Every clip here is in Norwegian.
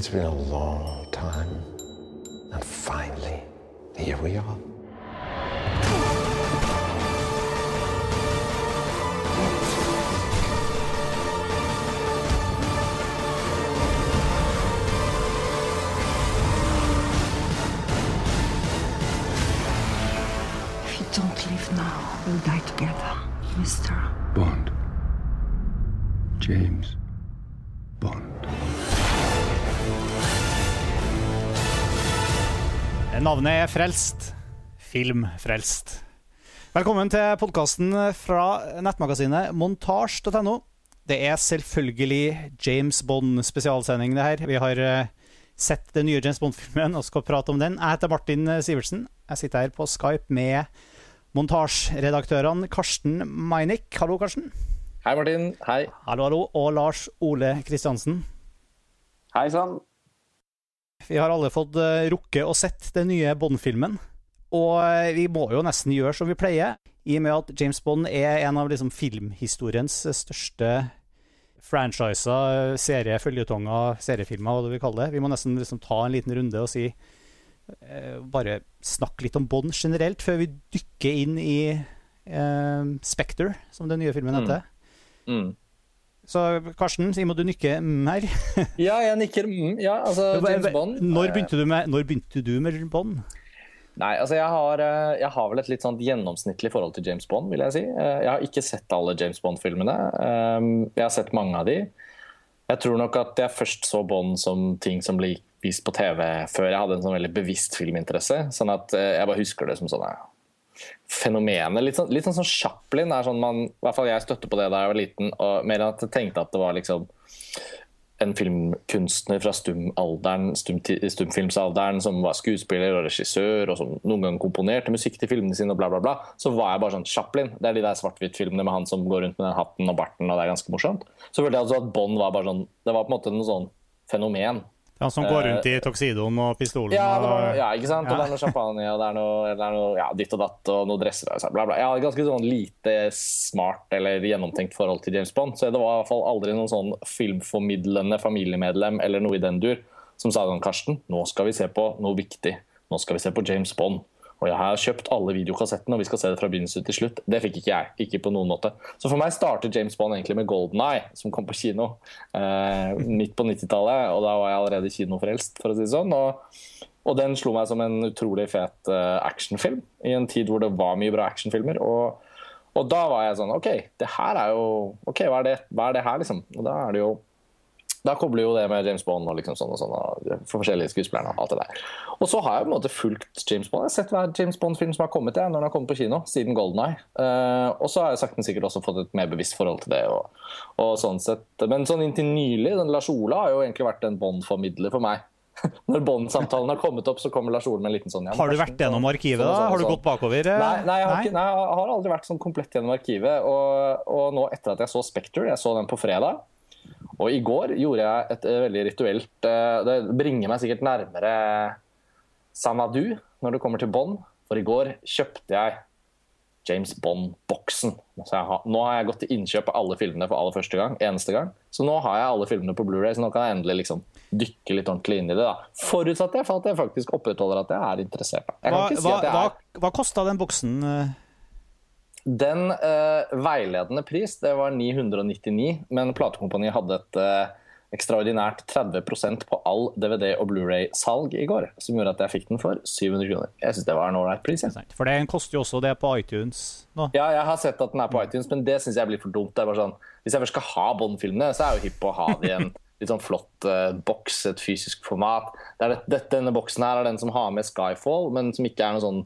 It's been a long time. And finally, here we are. Navnet er Frelst. Film Frelst. Velkommen til podkasten fra nettmagasinet montasj.no. Det er selvfølgelig James Bond-spesialsending, det her. Vi har eh, sett den nye James Bond-filmen og skal prate om den. Jeg heter Martin Sivertsen. Jeg sitter her på Skype med montasjeredaktørene Karsten Meinick. Hallo, Karsten. Hei, Martin. Hei. Hallo, hallo. Og Lars Ole Kristiansen. Hei sann. Vi har alle fått rukke rukket å sett den nye Bond-filmen. Og uh, vi må jo nesten gjøre som vi pleier, i og med at James Bond er en av liksom, filmhistoriens største franchiser, serie, følgetonger, seriefilmer, hva du vil kalle det. Vi må nesten liksom, ta en liten runde og si eh, Bare snakke litt om Bond generelt, før vi dykker inn i Spectre, som den nye filmen heter. Mm. Mm. Så Karsten, må du nikke mm her? ja, jeg nikker mm. Ja, altså James Bond. Når begynte du med, begynte du med Bond? Nei, altså jeg har, jeg har, vel et litt sånn gjennomsnittlig forhold til James Bond, vil jeg si. Jeg har ikke sett alle James Bond-filmene. Jeg har sett mange av de. Jeg tror nok at jeg først så Bond som ting som ble vist på TV før jeg hadde en sånn veldig bevisst filminteresse. Sånn at jeg bare husker det som sånn fenomenet. Litt sånn, litt sånn som Chaplin er sånn man, i hvert fall jeg støtter på det da jeg var liten. og Mer enn at jeg tenkte at det var liksom en filmkunstner fra stumalderen, stum, stumfilmsalderen som var skuespiller og regissør, og som noen gang komponerte musikk til filmene sine, og bla, bla, bla. Så var jeg bare sånn Chaplin. Det er de der svart-hvitt-filmene med han som går rundt med den hatten og barten, og det er ganske morsomt. Så følte jeg altså at Bond var bare sånn Det var på en måte noe sånn fenomen. Han som går rundt i toksidoen og pistolen? Ja, var, ja ikke sant? Og det er noe champagne og det er noe, det er noe ja, ditt og datt og noe dresser og bla, bla. Jeg hadde ganske sånn lite smart eller gjennomtenkt forhold til James Bond. Så det var i hvert fall aldri noen sånn filmformidlende familiemedlem eller noe i den dur som sa sånn Karsten, nå skal vi se på noe viktig. Nå skal vi se på James Bond. Og jeg har kjøpt alle videokassettene, og vi skal se det fra begynnelse til slutt. Det fikk ikke jeg. ikke på noen måte. Så for meg startet James Bond egentlig med Golden Eye, som kom på kino eh, midt på 90-tallet. Og da var jeg allerede kinofrelst, for å si det sånn. Og, og den slo meg som en utrolig fet uh, actionfilm i en tid hvor det var mye bra actionfilmer. Og, og da var jeg sånn OK, det her er jo OK, hva er det, hva er det her, liksom? Og da er det jo da kobler jo det med James Bond og liksom sånn og sånn, og forskjellige skuespillere. og alt det der. Og så har jeg på en måte fulgt James Bond. Jeg har sett hver James Bond-film som har kommet jeg, når den har kommet på kino, siden Golden Eye. Uh, og så har jeg sakten sikkert også fått et mer bevisst forhold til det. Og, og sånn sett. Men sånn inntil nylig, den Lars Ola har jo egentlig vært en Bond-formidler for meg. Når Bond-samtalen har kommet opp, så kommer Lars Ole med en liten sånn ja, Har du vært gjennom arkivet, da? Har du gått bakover? Nei, nei, jeg har, ikke, nei, jeg har aldri vært sånn komplett gjennom arkivet. Og, og nå etter at jeg så Spectre, jeg så den på fredag og i går gjorde jeg et veldig rituelt Det bringer meg sikkert nærmere Sanadu når det kommer til Bond. For i går kjøpte jeg James Bond-boksen. Nå har jeg gått til innkjøp av alle filmene for aller første gang. eneste gang. Så nå har jeg alle filmene på Blu-ray, så nå kan jeg endelig liksom dykke litt ordentlig inn i det. da. Forutsatt jeg for at jeg faktisk opprettholder at jeg er interessert. Jeg hva, si hva, er... hva, hva kosta den boksen? Den uh, veiledende pris det var 999, men platekompaniet hadde et uh, ekstraordinært 30% på all DVD- og Blu-ray-salg i går, som gjorde at jeg fikk den for 700 kroner. Jeg syns det var en ålreit pris. Ja. For den koster jo også det på iTunes nå. Ja, jeg har sett at den er på iTunes, men det syns jeg blir for dumt. Sånn, Hvis jeg først skal ha Bond-filmene, så er jeg jo hypp på å ha det i en litt sånn flott uh, boks, et fysisk format. Det det, denne boksen her er den som har med Skyfall, men som ikke er noe sånn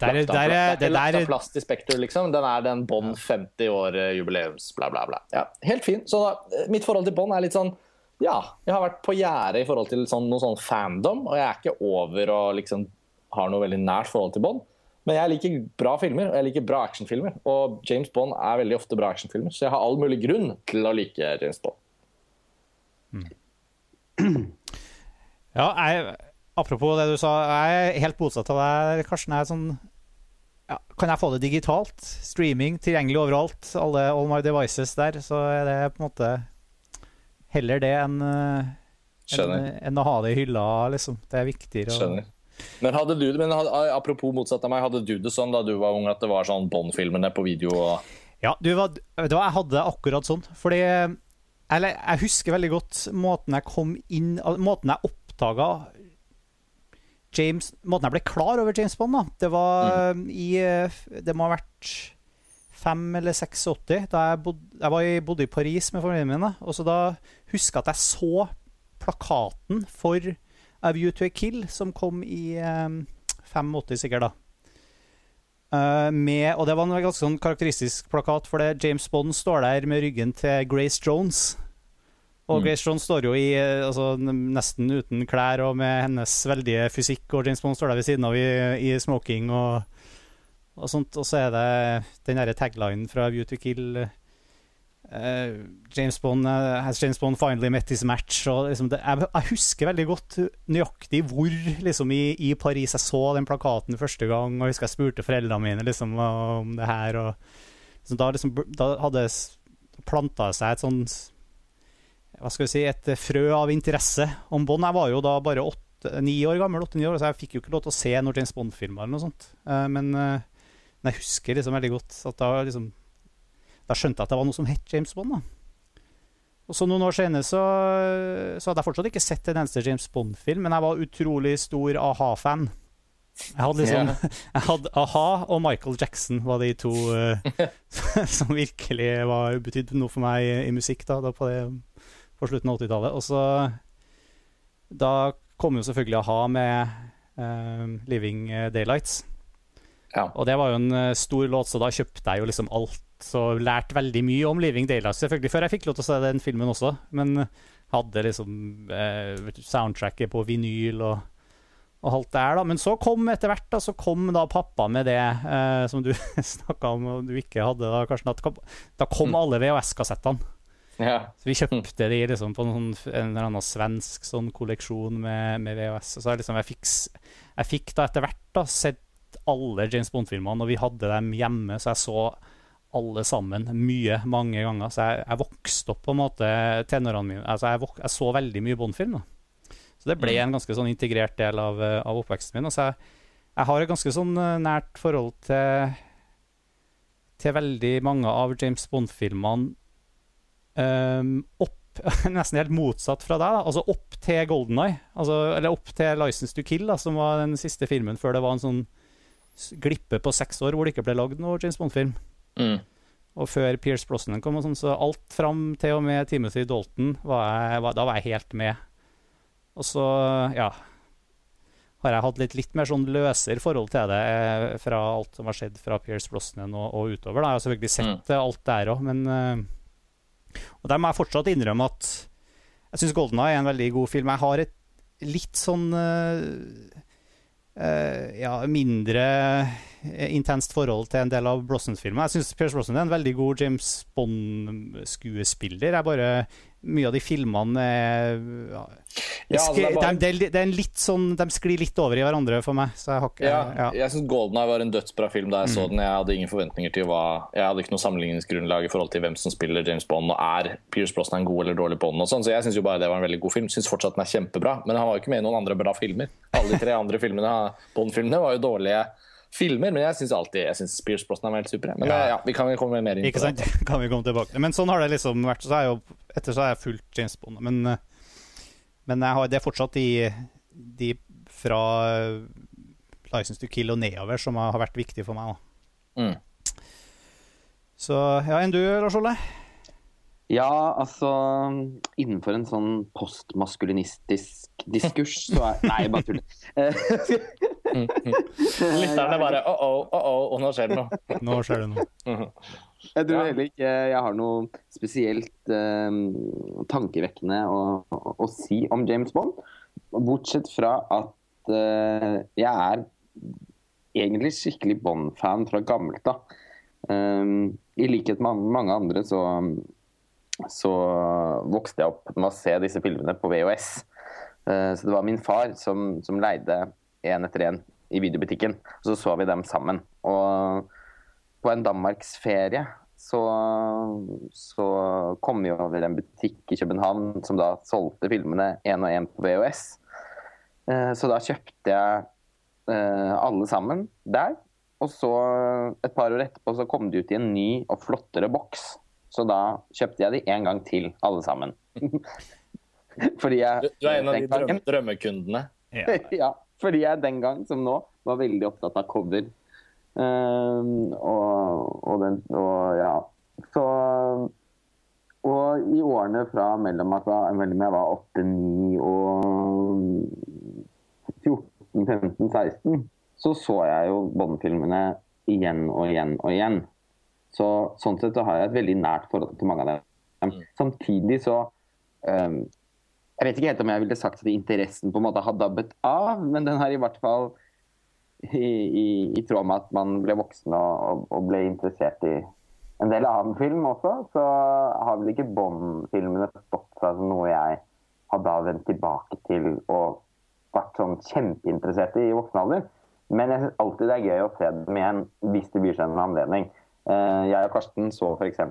der, der, der, det er lagt av plast i Spekter, liksom. Den er den Bond 50 år jubileums, bla, bla, bla. Ja, helt fin. Så da, mitt forhold til Bond er litt sånn ja, jeg har vært på gjerdet i forhold til sånn, noe sånn fandom, og jeg er ikke over og liksom har noe veldig nært forhold til Bond. Men jeg liker bra filmer, og jeg liker bra actionfilmer. Og James Bond er veldig ofte bra actionfilmer, så jeg har all mulig grunn til å like James Bond. Mm. Ja, jeg, apropos det du sa, jeg er helt motsatt av deg, Karsten. Jeg er sånn ja, Kan jeg få det digitalt? Streaming tilgjengelig overalt. Alle all my devices der. Så er det på en måte heller det enn en, en enn å ha det i hylla, liksom. Det er viktigere. Skjønner. Men, hadde du, men hadde, apropos motsatt av meg, hadde du det sånn da du var ung at det var sånn Bond-filmene på video? Og... Ja, du, var, du hva, jeg hadde akkurat sånn. Fordi Eller jeg husker veldig godt måten jeg kom inn Måten jeg oppdaga James Måten jeg ble klar over James Bond, da. Det var i eh, Det må ha vært 5 eller 86. Da jeg, bod, jeg var i, bodde i Paris med familien min. da, Og så da husker jeg at jeg så plakaten for A View to a Kill, som kom i um, 85, sikkert. da Uh, med, og det var en ganske sånn karakteristisk plakat, for det James Bond står der med ryggen til Grace Jones. Og Mm. Grace Jones står jo i eh, altså, nesten uten klær og med hennes veldige fysikk, og James Bond står der ved siden av i, i smoking og, og sånt. Og så er det den derre taglinen fra View to Kill uh, James Bond uh, Has James Bond finally met his match? Og liksom det, jeg, jeg husker veldig godt nøyaktig hvor liksom i, i Paris jeg så den plakaten første gang, og jeg husker jeg spurte foreldrene mine liksom om det her. Og, liksom, da, liksom, da hadde planta seg et sånt Hva skal vi si Et frø av interesse om Bond. Jeg var jo da bare ni år gammel, åtte-ni år, så jeg fikk jo ikke lov til å se noen James Bond-filmer eller noe sånt. Eh, men, eh, men jeg husker liksom veldig godt at da liksom Da skjønte jeg at det var noe som het James Bond. da og så Noen år senere så, så hadde jeg fortsatt ikke sett en eneste James Bond-film, men jeg var utrolig stor a-ha-fan. Jeg hadde liksom Jeg hadde a-ha og Michael Jackson var de to uh, som virkelig var betydde noe for meg i, i musikk da, da på, det, på slutten av 80-tallet. Og så Da kom jo selvfølgelig a-ha med uh, 'Living Daylights'. Ja. Og det var jo en eh, stor låt, så da kjøpte jeg jo liksom alt og lærte veldig mye om Living Daylights, selvfølgelig, før jeg fikk lov til å se den filmen også. Men hadde liksom eh, soundtracket på vinyl og, og alt det her, da. Men så kom etter hvert da, så kom da pappa med det eh, som du snakka om og du ikke hadde, da, Karsten. Da kom Mm. alle VHS-kassettene. Ja. Så vi kjøpte de liksom på en, sånn, en eller annen svensk sånn kolleksjon med, med VHS. Og så jeg liksom, jeg fikk, jeg fikk da etter hvert da sett alle James Bond-filmene, og vi hadde dem hjemme, så jeg så alle sammen mye, mange ganger. Så jeg, jeg vokste opp på en måte tenårene mine. Altså jeg, vok jeg så veldig mye Bond-film. da. Så det ble en ganske sånn integrert del av, eh, av oppveksten min. Altså jeg, jeg har et ganske sånn eh, nært forhold til til veldig mange av James Bond-filmene um, opp Nesten helt motsatt fra deg. da Altså opp til Golden Eye. Altså, eller opp til License to Kill, da, som var den siste filmen før det var en sånn glippe på seks år hvor det ikke ble lagd noe James Bond-film. Mm. Og før Pierce Brosnan kom, og sånn, så alt fram til og med Timothy Dalton, var jeg, var, da var jeg helt med. Og så, ja har jeg hatt litt, litt mer sånn løsere forhold til det eh, fra alt som har skjedd fra Pierce Brosnan og, og utover. Da. Jeg har selvfølgelig sett mm. alt der òg, men eh, Og der må jeg fortsatt innrømme at jeg syns Golden Eye er en veldig god film. Jeg har et litt sånn uh, uh, ja, mindre eh, intenst forhold til en del av Brossens-filmer. Jeg syns Pierce Brosnan er en veldig god James Bond-skuespiller. Jeg bare Mye av de filmene er ja, Ja, altså, det er bare- de, de, de, er litt sånn, de sklir litt over i hverandre for meg. Så jeg har ikke Ja, ja. jeg syns Golden Eye var en dødsbra film da jeg så den. Jeg hadde ingen forventninger til hva Jeg hadde ikke noe sammenligningsgrunnlag i forhold til hvem som spiller James Bond, og er Pierce Brosnan god eller dårlig Bond og sånn, så jeg syns jo bare det var en veldig god film. Syns fortsatt den er kjempebra, men han var jo ikke med i noen andre bra filmer. Alle de tre andre filmene, Bond-filmene var jo dårlige filmer, men jeg syns alltid Jeg synes Pierce Brosnan var helt super. Men Ja. eh, ja, vi kan komme mer inn Ikke på sant? det. kan vi komme tilbake til. Men sånn har det liksom vært. Så er jo, etter så har jeg fulgt James Bond. Men, eh, men jeg har, det er fortsatt de, de fra eh, License to Kill og nedover som har vært viktige for meg. Mm. Så ja, enn du, Lars Olle? Ja, altså Innenfor en sånn postmaskulinistisk diskurs, så er Nei, bare tuller. Eh, Lytterne bare oh, oh, oh, oh, og nå skjer det noe. Nå skjer det noe. Jeg tror Ja. heller ikke jeg har noe spesielt eh, tankevekkende å, å, å si om James Bond. Bortsett fra at eh, jeg er egentlig skikkelig Bond-fan fra gammelt av. Um, I likhet med mange andre så, så vokste jeg opp med å se disse filmene på VHS. Uh, så det var min far som, som leide én etter én i videobutikken. Og så så vi dem sammen. Og på en danmarksferie så, så kom vi over en butikk i København som da solgte filmene én og én på VHS. Eh, Så da kjøpte jeg eh, alle sammen der. Og så et par år etterpå så kom de ut i en ny og flottere boks. Så da kjøpte jeg de en gang til, alle sammen. Fordi jeg Du, du er en av de drøm, drømmekundene. Ja. ja, fordi jeg den gang som nå var veldig opptatt av cover. Um, og, og, den, og ja. Så Og i årene fra mellom, at jeg- mellom jeg var 8, 9 og 14, 15, 16, så så jeg jo Bond-filmene igjen og igjen og igjen. Så sånn sett så har jeg et veldig nært forhold til mange av dem. Samtidig så ehm, jeg vet ikke helt om jeg ville sagt at interessen på en måte har dabbet av, men den har i hvert fall i, i, i tråd med at man ble voksen og, og, og ble interessert i en del annen film også, så har vel ikke Bond-filmene stått som noe jeg har da vendt tilbake til og vært sånn kjempeinteressert i i voksen alder. Men jeg syns alltid det er gøy å se dem igjen hvis det byr seg en anledning. Eh, Jeg og Karsten så f.eks.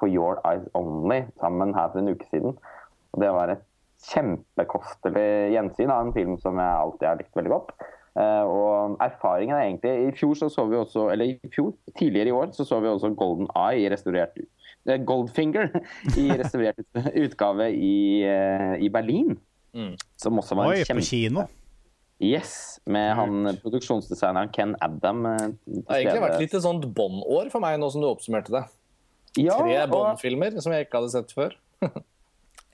For Your Eyes Only sammen her for en uke siden. Og det var et kjempekostelig gjensyn av en film som jeg alltid har likt veldig godt. Eh, og erfaringen er egentlig I fjor så så vi også, eller i fjor, tidligere i år så så vi også Golden Eye i restaurert eh, Goldfinger i restaurert utgave i, eh, i Berlin. Mm. Som også var Oi, en på kjempe... kino. Yes, med han produksjonsdesigneren Ken Adam. Det har egentlig vært litt et sånt Bond-år for meg, nå som du oppsummerte det. ja, Tre og- Bond-filmer som jeg ikke hadde sett før.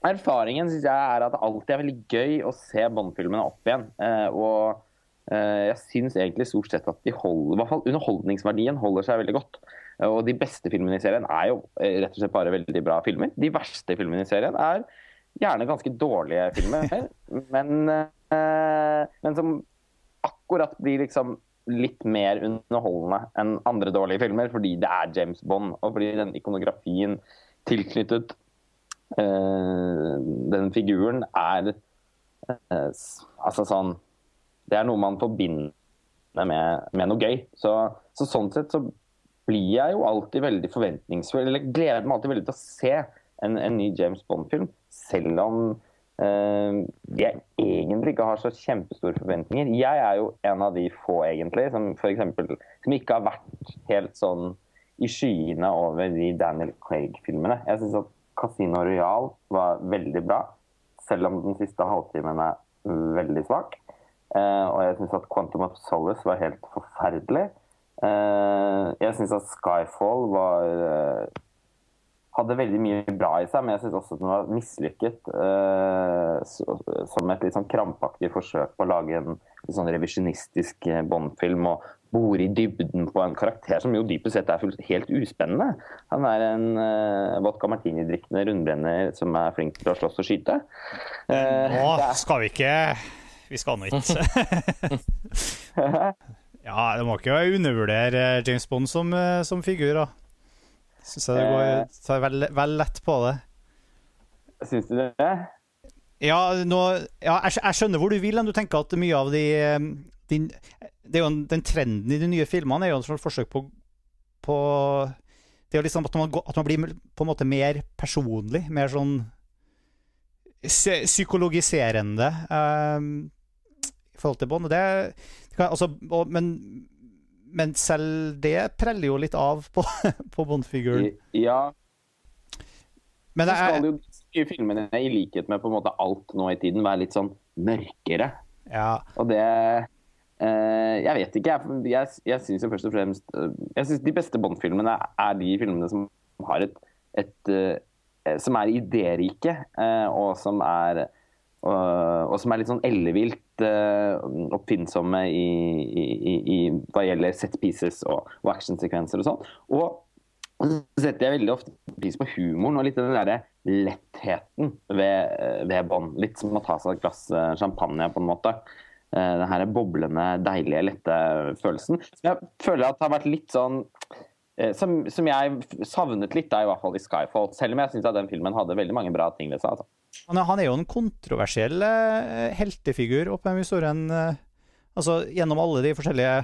Erfaringen synes jeg er at det alltid er veldig gøy å se Bond-filmene opp igjen. Eh, og eh, jeg syns egentlig stort sett at de holder, i hvert fall underholdningsverdien holder seg veldig godt. Eh, og de beste filmene i serien er jo rett og slett bare veldig bra filmer. De verste filmene i serien er gjerne ganske dårlige filmer, men, men som akkurat blir liksom litt mer underholdende enn andre dårlige filmer, fordi det er James Bond, og fordi den ikonografien tilknyttet den figuren er eh, altså sånn Det er noe man forbinder med, med noe gøy. Så, så sånn sett så blir jeg jo alltid veldig forventningsfull, eller gleder meg alltid veldig til å se en, en ny James Bond-film, selv om eh, jeg egentlig ikke har så kjempestore forventninger. Jeg er jo en av de få, egentlig, som for eksempel, som ikke har vært helt sånn i skyene over de Daniel Craig-filmene. Jeg synes at Casino Royale var veldig bra, selv om den siste halvtimen er veldig svak. Eh, og jeg syns at Quantum of Solace var helt forferdelig. Eh, jeg syns at Skyfall var eh, hadde veldig mye bra i seg, men jeg syns også at den var mislykket. eh, som et litt sånn krampaktig forsøk på å lage en sånn revisjonistisk eh, Bond-film og bore i dybden på en karakter som jo dypest sett er helt uspennende. Han er en uh, vodka martini-drikkende rundbrenner som er flink til å slåss og skyte. Uh, Nå er- skal vi ikke Vi skal nå ikke. ja, det må ikke undervurdere James Bond som, eh, som figur, da. Syns jeg det går tar vel, vel lett på det. Syns du det? Ja, nå, ja jeg, skjønner hvor du vil, du tenker at mye av de, de det jo en, Den trenden i de nye filmene er jo et forsøk på, på Det er jo liksom at man, at man blir på en måte mer personlig. Mer sånn psykologiserende eh, i forhold til Bond. Det, det kan, altså, og, men, men selv det preller jo litt av på, på Bond-figuren. Ja. Men det skal er, jo de filmene, i likhet med på en måte alt nå i tiden, være litt sånn mørkere. ja, Og det Jeg vet ikke. Jeg, jeg, jeg syns først og fremst eh, Jeg synes De beste Bond-filmene er de filmene som har et, et eh, Som er idérike, eh, og som er og, og som er litt sånn ellevilt eh, oppfinnsomme i, i, i, i hva gjelder set pieces og, og actionsekvenser og sånn. Og så setter jeg veldig ofte pris på humoren og litt den derre lettheten ved, ved Bond. Litt som å ta seg et glass eh, champagne, på en måte. Eh, Den her boblende, deilige, lette følelsen. Som jeg føler at det har vært litt sånn eh, som, som jeg savnet litt, da, i hvert fall i Skyfall. Selv om jeg syns den filmen hadde veldig mange bra ting ved seg. Altså. Han er, jo en kontroversiell eh, heltefigur opp gjennom historien. Altså, gjennom alle de forskjellige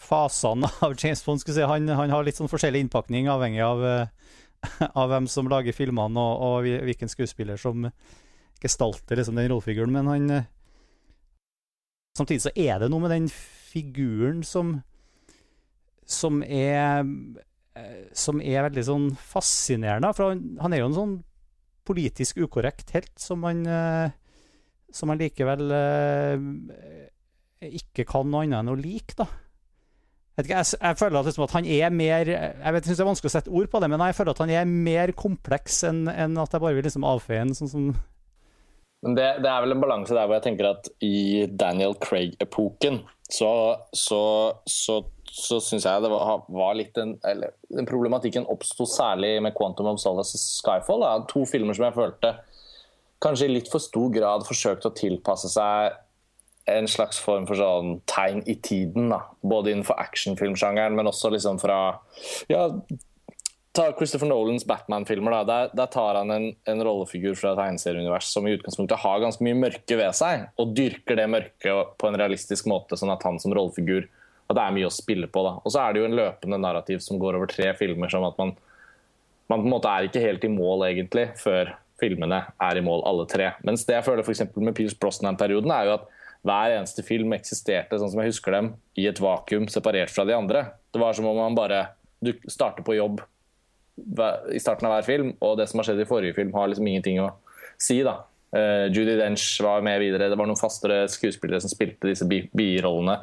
fasene av James Bond, si, han, han har litt sånn forskjellig innpakning avhengig av, av hvem som lager filmene, og, og hvilken skuespiller som gestalter liksom, den rollefiguren. Men han Samtidig så er det noe med den figuren som som er eh, som er veldig sånn fascinerende. For han, han er jo en sånn politisk ukorrekt helt som han eh, som han likevel eh, ikke kan noe annet enn å like, da. Jeg, jeg, føler at, liksom, at, han er mer Jeg vet, synes det er vanskelig å sette ord på det, men jeg føler at han er mer kompleks enn, en at jeg bare vil liksom avfeie en sånn som men det, det, er vel en balanse der hvor jeg tenker at i Daniel Craig-epoken så, så, så, så syns jeg det var, var litt en, eller, den Problematikken oppsto særlig med Quantum of Solace og Skyfall. Da. To filmer som jeg følte kanskje i litt for stor grad forsøkte å tilpasse seg en slags form for sånn tegn i tiden. Da. Både innenfor actionfilmsjangeren, men også liksom fra ja, ta Christopher Nolans Batman-filmer. Der, der, tar han en, en rollefigur fra tegneserieunivers som i utgangspunktet har ganske mye mørke ved seg, og dyrker det mørket på en realistisk måte, sånn at han som rollefigur at det er mye å spille på. da. Og så er det jo en løpende narrativ som går over tre filmer, som at man, man på en måte er ikke helt i mål egentlig før filmene er i mål, alle tre. Mens det jeg føler for med Pierce Brosnan-perioden, er jo at hver eneste film eksisterte sånn som jeg husker dem, i et vakuum separert fra de andre. Det var som om man bare starter på jobb i starten av hver film, og det som har skjedd i forrige film, har liksom ingenting å si. da. Uh, Judy Dench var med videre. Det var noen fastere skuespillere som spilte disse birollene.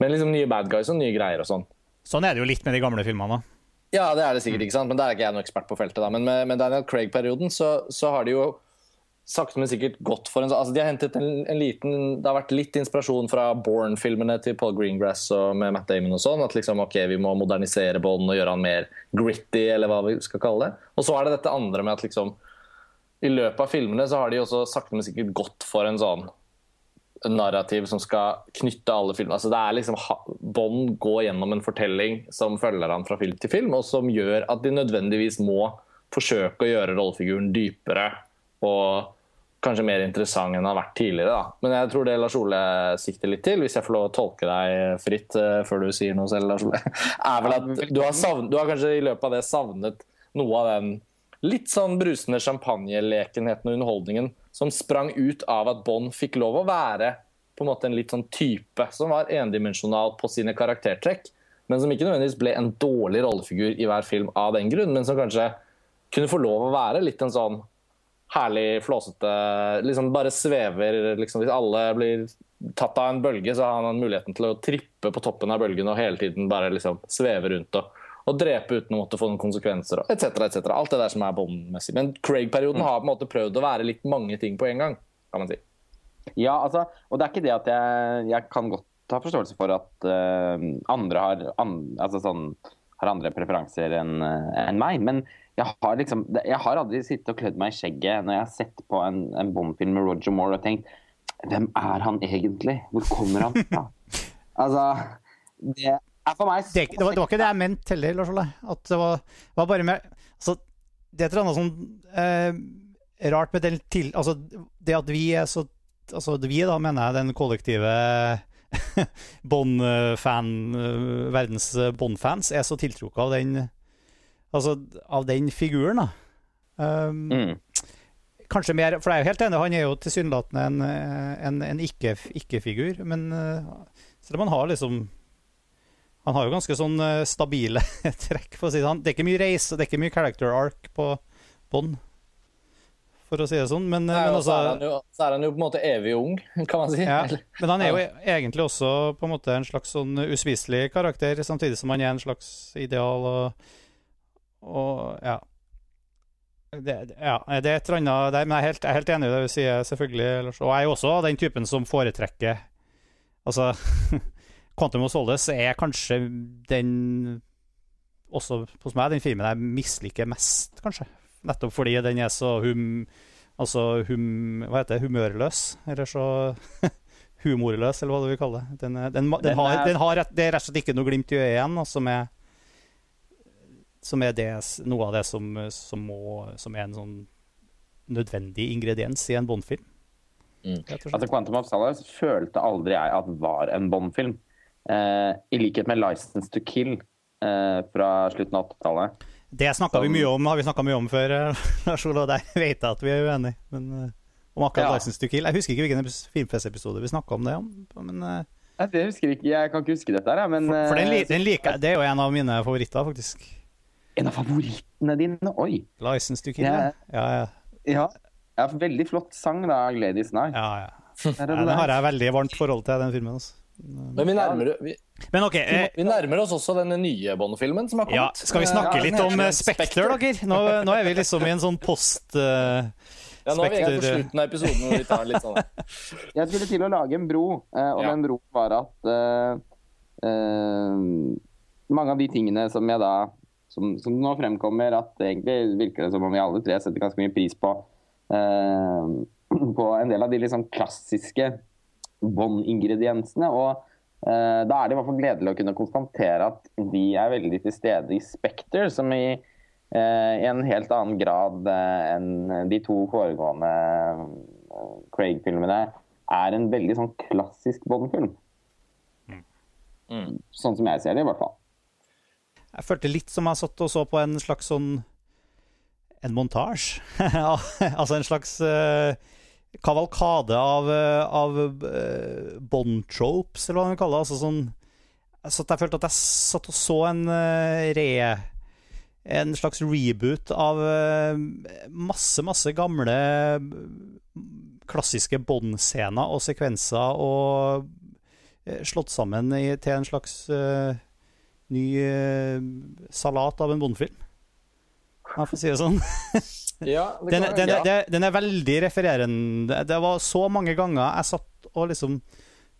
Men liksom nye bad guys og nye greier og sånn. Sånn er det jo litt med de gamle filmene. Ja, det er det sikkert, ikke sant? men der er ikke jeg noen ekspert på feltet. da. Men med, med Daniel Craig-perioden så, så, har de jo sakte, men sikkert gått for en altså De har hentet en, en, liten Det har vært litt inspirasjon fra Born-filmene til Paul Greengrass og med Matt Damon og sånn. At liksom, ok, vi må modernisere Bond og gjøre han mer gritty, eller hva vi skal kalle det. Og så er det dette andre med at liksom I løpet av filmene så har de også sakte, men sikkert gått for en sånn narrativ som skal knytte alle filmene. Altså det er liksom Bond går gjennom en fortelling som følger han fra film til film, og som gjør at de nødvendigvis må forsøke å gjøre rollefiguren dypere og kanskje mer interessant enn han har vært tidligere. Da. Men jeg tror det Lars Ole sikter litt til, hvis jeg får lov å tolke deg fritt uh, før du sier noe selv, Lars Ole, er vel at du har, savnet, du har kanskje i løpet av det savnet noe av den litt sånn brusende champagnelekenheten og underholdningen som sprang ut av at Bond fikk lov å være på en måte en litt sånn type som var endimensjonal på sine karaktertrekk, men som ikke nødvendigvis ble en dårlig rollefigur i hver film av den grunn, men som kanskje kunne få lov å være litt en sånn herlig flåsete liksom Bare svever liksom, Hvis alle blir tatt av en bølge, så har han muligheten til å trippe på toppen av bølgen og hele tiden bare liksom sveve rundt og, og drepe uten å måtte få noen konsekvenser etc. etc. Alt det der som er Bond-messig. Men Craig-perioden mm. har på en måte prøvd å være litt mange ting på en gang, kan man si. Ja, altså, og det er ikke det at jeg, jeg kan godt ha forståelse for at uh, andre har, an, altså sånn, har andre preferanser enn uh, en meg. Men jeg har, liksom, jeg har aldri sittet og klødd meg i skjegget når jeg har sett på en, en Bond-film med Roger Moore og tenkt Hvem er han egentlig? Hvor kommer han fra? altså, det er for meg det, det, var, det, var, ikke det jeg mente heller, Lars Ole. At det var, var bare med altså, Det er et eller annet sånn eh, rart med den til... Altså, det at vi er så Altså, vi, da, mener jeg, den kollektive Bond-fan eh, Verdens Bond-fans er så tiltrukket av den Altså, av den figuren, da. Um, mm. Kanskje mer For jeg er jo helt enig, han er jo tilsynelatende en, en, en ikke-figur. Ikke men uh, selv om han har liksom Han har jo ganske sånn uh, stabile trekk, for å si det sånn. Det er ikke mye reise, det er ikke mye character arc på Bond, for å si det sånn. Men, Nei, men også, så, er jo, så, er han jo, på en måte evig ung, kan man si. Ja, men han er jo egentlig også på en måte en slags sånn uspiselig karakter, samtidig som han er en slags ideal. og og ja. Det, ja, det er et eller annet der, men jeg er, helt, jeg er helt enig i det du sier, selvfølgelig. Og jeg er jo også den typen som foretrekker Altså, Quantum of Solace er kanskje den Også hos meg den filmen jeg misliker mest, kanskje. Nettopp fordi den er så hum... Altså hum... Hva heter det? Humørløs? Eller så humorløs, eller hva du vil kalle det. Den, den, den, den har, har, det er rett og slett ikke noe glimt i øyet igjen, som er som er det, noe av det som, som, må, som, er en sånn nødvendig ingrediens i en Bond-film. Mm. Altså Quantum of Solace følte aldri jeg at var en Bond-film. Eh, I likhet med 'License to Kill' eh, fra slutten av 80-tallet. Det snakka vi mye om, har vi snakka mye om før, eh, Lars Olav. og der vet jeg at vi er uenige. Men eh, om akkurat Ja. License to Kill Jeg husker ikke hvilken Filmfest-episode vi snakka om det. om, Men, eh, Nei, Det husker jeg ikke, jeg kan ikke huske dette, her, men for for den, li- eh, den liker. Det er jo en av mine favoritter, faktisk. En av favorittene dine? Oi! License to Kill, Ja. ja. Ja, ja. Veldig flott sang, da, 'Gladys Night'. ja, ja. Det har jeg veldig varmt forhold til, den filmen. Altså. Men vi nærmer, vi, Men okay, Eh, vi nærmer oss også den nye Bond-filmen som har kommet. ja, skal vi snakke Ja, litt om eh, Spekter, dere? Nå, nå er vi liksom i en sånn post... Uh, Ja, nå er vi på slutten av episoden vi tar litt sånn Jeg skulle til å lage en bro, eh, og den broen var at uh, uh, mange av de tingene som jeg da som, som nå fremkommer at egentlig virker det som om vi alle tre setter ganske mye pris på eh, på en del av de liksom klassiske båndingrediensene. Og eh, da er det i hvert fall gledelig å kunne konstatere at de er veldig til stede i Spekter, som i eh, i en helt annen grad eh, enn de to foregående eh, Craig-filmene er en veldig sånn klassisk Bond-film. Sånn som jeg ser det, i hvert fall. Jeg følte litt som jeg satt og så på en slags sånn En montasje. altså en slags uh, kavalkade av, eh, av uh, Bond-tropes, eller hva man kaller det. Altså sånn jeg, jeg følte at jeg satt og så en uh, re... En slags reboot av masse, masse gamle klassiske Bond-scener og sekvenser, og slått sammen i, til en slags eh, ny eh, salat av en bondefilm. Jeg får si det sånn. Ja, det Den, den, ja. den, den er veldig refererende. Det var så mange ganger jeg satt og liksom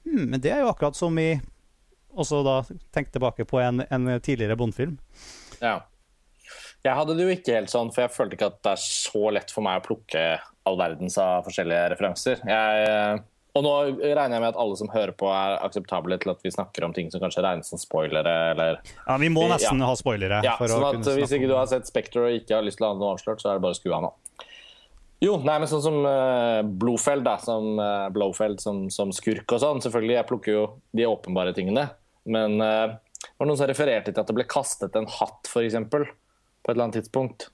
hm, Men det er jo akkurat som i Også da tenk tilbake på en, en tidligere Bond-film. Ja. Jeg hadde det jo ikke helt sånn, for jeg følte ikke at det er så lett for meg å plukke all verdens av forskjellige referanser. Jeg, og nå regner jeg med at alle som hører på, er akseptable til at vi snakker om ting som kanskje regnes som spoilere, eller Ja, Vi må Ja. nesten ha spoilere. Ja, sånn at Hvis ikke du har sett Spekter og ikke har lyst til å ha noe avslørt, så er det bare å skru av nå. Jo, nei, men sånn som uh, Blofeld, da, som uh, Blofeld som, som skurk og sånn. Selvfølgelig, jeg plukker jo de åpenbare tingene. Men eh, det var noen som refererte til at det ble kastet en hatt, f.eks., på et eller annet tidspunkt.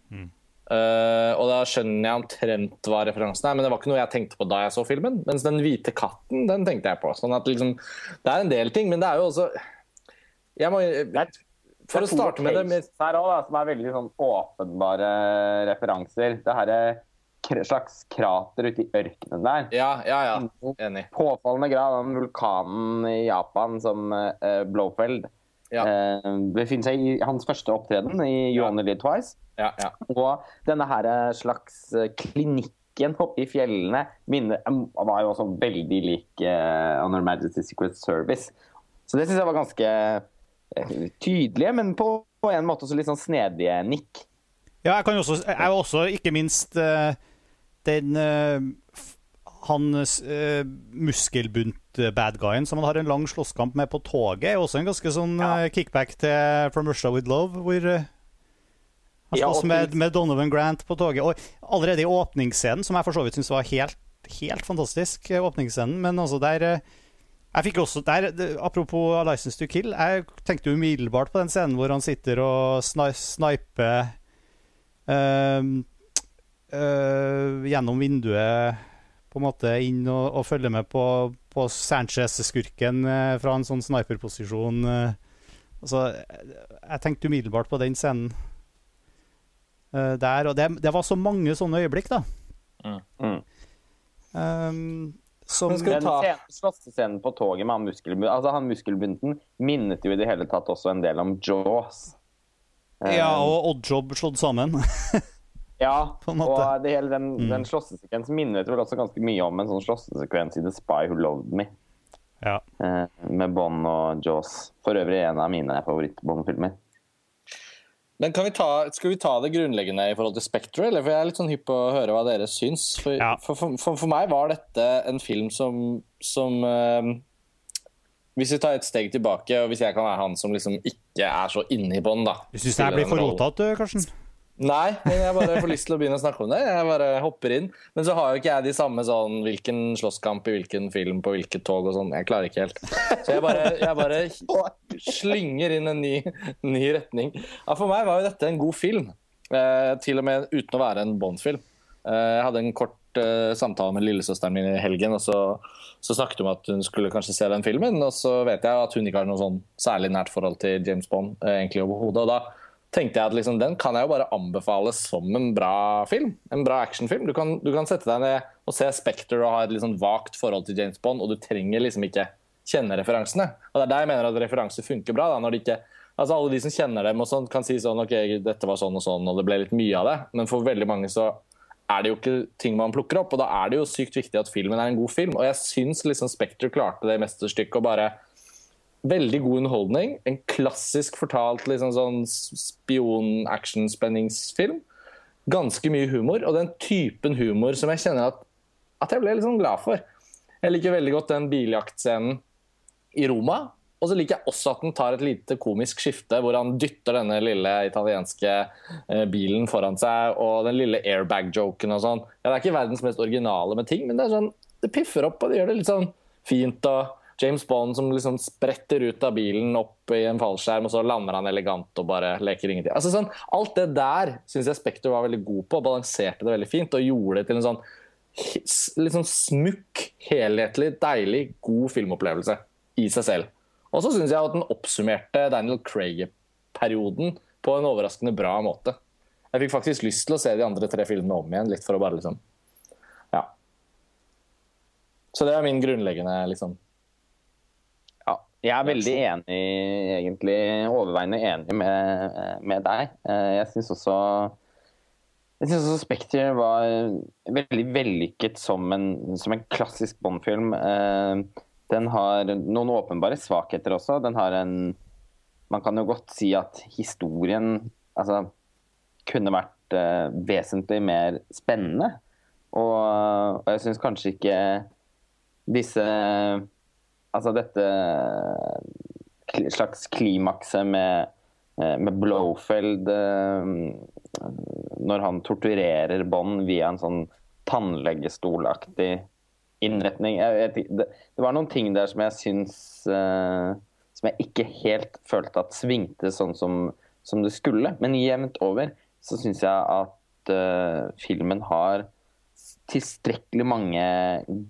Eh, og da skjønner jeg omtrent hva referansen er, men det var ikke noe jeg tenkte på da jeg så filmen. Mens den hvite katten, den tenkte jeg på. Sånn at liksom, Det er en del ting, men det er jo også jeg må, For å starte med det med her også, da, som er veldig sånn åpenbare referanser. Det her er slags krater ute i ørkenen der. Ja, ja, ja. Enig. Påfallende grad den vulkanen i Japan som uh, Blowfeld Ja. eh, befinner seg i hans første opptreden i You Ja. Only Live Twice. Ja, ja. Og denne her eh, slags eh, klinikken oppe i fjellene minner, eh, var jo også veldig lik uh, Honor Majesty's Secret Service. Så det syns jeg var ganske eh, tydelige, men på, på en måte også litt sånn snedige nikk. Ja, jeg kan jo også, jeg også ikke minst uh, den uh, Han uh, muskelbunt-bad-guyen som han har en lang slåsskamp med på toget, er også en ganske sånn eh, kickback til From Russia With Love, hvor uh, han slåss ja, med, med Donovan Grant på toget. Og allerede i åpningsscenen, som jeg for så vidt syns var helt, helt fantastisk, eh, åpningsscenen, men altså der uh, jeg fikk også der, Apropos License to Kill, jeg tenkte umiddelbart på den scenen hvor han sitter og sni, sniper ehm, øh, gjennom vinduet på en måte inn og, og følge med på, på Sanchez-skurken eh, fra en sånn sniperposisjon. eh. altså, jeg, tenkte umiddelbart på den scenen eh, der. Og det, det var så mange sånne øyeblikk, da. Mm. Um, som, Den scenen- slåssescenen på toget med han muskelbunten altså han muskelbunten minnet jo i det hele tatt også en del om Jaws. Um, ja, og Oddjob slått sammen. Ja, på en måte. og det hele den, Mm. den slåssesekvensen minnet vel også ganske mye om en sånn slåssesekvens i The Spy Who Loved Me. ja. Eh, med Bond og Jaws. For øvrig en av mine favoritt-Bond-filmer. Men kan vi ta, skal vi ta det grunnleggende i forhold til Spectre, eller? For jeg er litt sånn hypp på å høre hva dere syns. For, Ja. for, for, for, for meg var dette en film som, som eh, Hvis vi tar et steg tilbake, og hvis jeg kan være han som liksom ikke er så inne i Bond, da Du syns det her blir for rotete, Karsten? Nei, men jeg bare får lyst til å begynne å snakke om det. Jeg bare hopper inn. Men så har jo ikke jeg de samme sånn hvilken slåsskamp i hvilken film på hvilket tog og sånn. Jeg klarer ikke helt. Så jeg bare, jeg bare slynger inn en ny, ny retning. Ja, for meg var jo dette en god film. Eh, til og med uten å være en Bond-film. Eh, jeg hadde en kort eh, samtale med lillesøsteren min i helgen, og så, så snakket hun om at hun skulle kanskje se den filmen. Og så vet jeg at hun ikke har noe sånn særlig nært forhold til James Bond eh, egentlig overhodet. Og da tenkte jeg at liksom, den kan jeg jo bare anbefale som en bra film. En bra actionfilm. Du kan, du kan sette deg ned og se Spekter og ha et liksom vagt forhold til James Bond, og du trenger liksom ikke kjenne referansene. Og Det er der jeg mener at referanser funker bra. Da, når de ikke, altså Alle de som kjenner dem og sånn kan si sånn OK, dette var sånn og sånn, og det ble litt mye av det. Men for veldig mange så er det jo ikke ting man plukker opp. Og da er det jo sykt viktig at filmen er en god film. Og jeg syns liksom Spekter klarte det mesterstykket å bare Veldig god underholdning. En klassisk fortalt liksom sånn spion-action-spenningsfilm. Ganske mye humor, og den typen humor som jeg kjenner at, at jeg ble sånn glad for. Jeg liker veldig godt den biljaktscenen i Roma. Og så liker jeg også at den tar et lite komisk skifte, hvor han dytter denne lille italienske eh, bilen foran seg, og den lille airbag-joken og sånn. Ja, det er ikke verdens mest originale med ting, men det sånn, det piffer opp, og det gjør det litt sånn fint. og James Bond som liksom spretter ut av bilen opp i en fallskjerm, og så lander han elegant og bare leker ingenting. Altså sånn, Alt det der syns jeg Spekter var veldig god på, og balanserte det veldig fint. Og gjorde det til en sånn litt sånn smukk, helhetlig, deilig, god filmopplevelse i seg selv. Og så syns jeg at den oppsummerte Daniel Craig-perioden på en overraskende bra måte. Jeg fikk faktisk lyst til å se de andre tre filmene om igjen, litt for å bare liksom Ja. Så det er min grunnleggende liksom jeg er veldig enig, egentlig overveiende enig med, med deg. Eh, jeg syns også jeg synes også Spekter var veldig vellykket som en, som en klassisk Bond-film. Eh, den har noen åpenbare svakheter også. Den har en Man kan jo godt si at historien altså, kunne vært uh, vesentlig mer spennende. Og, og jeg syns kanskje ikke disse altså dette slags klimakset med, eh, med Blowfeld eh, når han torturerer Bond via en sånn tannlegestolaktig innretning. Vet, det, det, var noen ting der som jeg syns uh, Som jeg ikke helt følte at svingte sånn som, som det skulle. Men jevnt over så syns jeg at uh, filmen har tilstrekkelig mange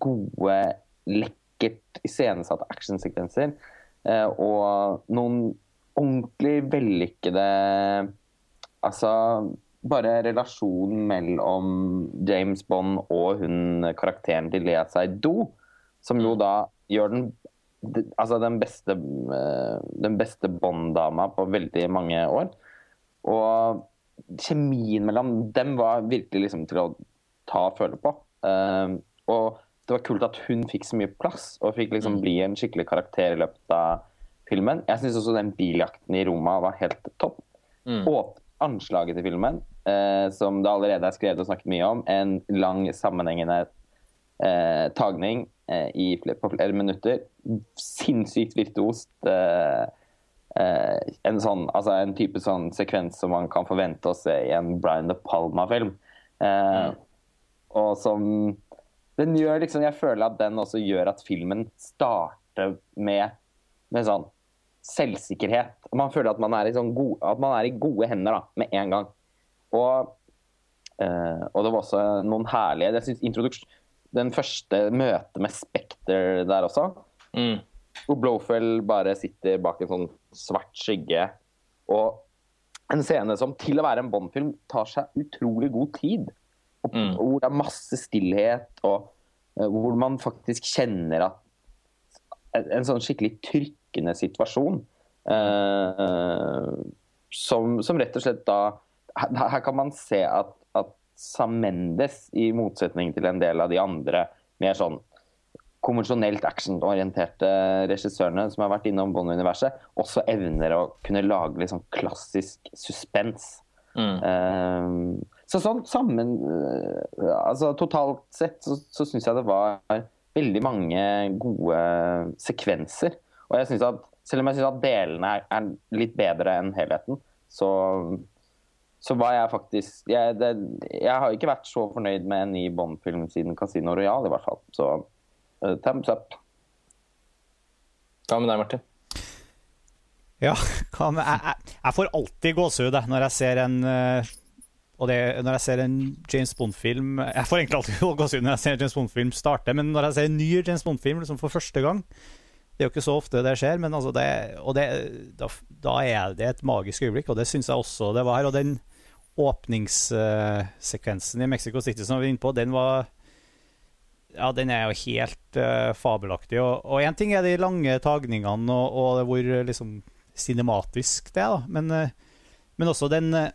gode, lekre lekkert iscenesatte actionsekvenser. Eh, og noen ordentlig vellykkede Altså bare relasjonen mellom James Bond og hun karakteren til Lea Seydoux, som jo da gjør den altså den beste, eh, den beste Bond-dama på veldig mange år. Og kjemien mellom dem var virkelig liksom til å ta og føle på. Uh, og det var kult at hun fikk så mye plass og fikk liksom mm. bli en skikkelig karakter i løpet av filmen. Jeg syns også den biljakten i Roma var helt topp. Mm. Og anslaget til filmen, eh, som det allerede er skrevet og snakket mye om, en lang, sammenhengende eh, tagning eh, i på flere minutter. Sinnssykt virtuost. Eh, eh, en, sånn, altså en type sånn sekvens som man kan forvente å se i en Brian De Palma-film. Eh, mm. Og som den gjør liksom, Jeg føler at den også gjør at filmen starter med, med sånn selvsikkerhet. Man føler at man er i, sånn gode, at man er i gode hender da, med en gang. Og, øh, og det var også noen herlige jeg synes Den første møtet med Spekter der også, mm. hvor Blowfell bare sitter bak en sånn svart skygge. Og en scene som til å være en Bond-film tar seg utrolig god tid. Og, mm. Hvor det er masse stillhet, og uh, hvor man faktisk kjenner at En sånn skikkelig trykkende situasjon. Uh, som, som, rett og slett da Her, her kan man se at, at Sam Mendes, i motsetning til en del av de andre mer sånn konvensjonelt actionorienterte regissørene som har vært innom Bond-universet, også evner å kunne lage litt sånn klassisk suspens. Mm. Uh, så sånn sammen eh, altså Totalt sett så, så syns jeg det var veldig mange gode sekvenser. Og jeg synes at selv om jeg syns at delene er, er, litt bedre enn helheten, så, så var jeg faktisk jeg, det, jeg har ikke vært så fornøyd med en ny Bond-film siden Casino Royale, i hvert fall. Så uh, thumbs up. Hva med deg, Martin? Ja, hva jeg, jeg, jeg, får alltid gåsehud når jeg ser en uh, og det, når jeg ser en James Bond-film Jeg får egentlig alltid gåsehud når jeg ser en James Bond-film starte, men når jeg ser en ny James Bond-film liksom for første gang Det er jo ikke så ofte det skjer, men altså det, og det, da, da, er det et magisk øyeblikk, og det syns jeg også det var. Og den åpningssekvensen i Mexico City som vi var inne på, den var ja, den er jo helt uh, fabelaktig. Og én ting er de lange tagningene og, og hvor liksom cinematisk det er, da. Men, uh, men også den uh,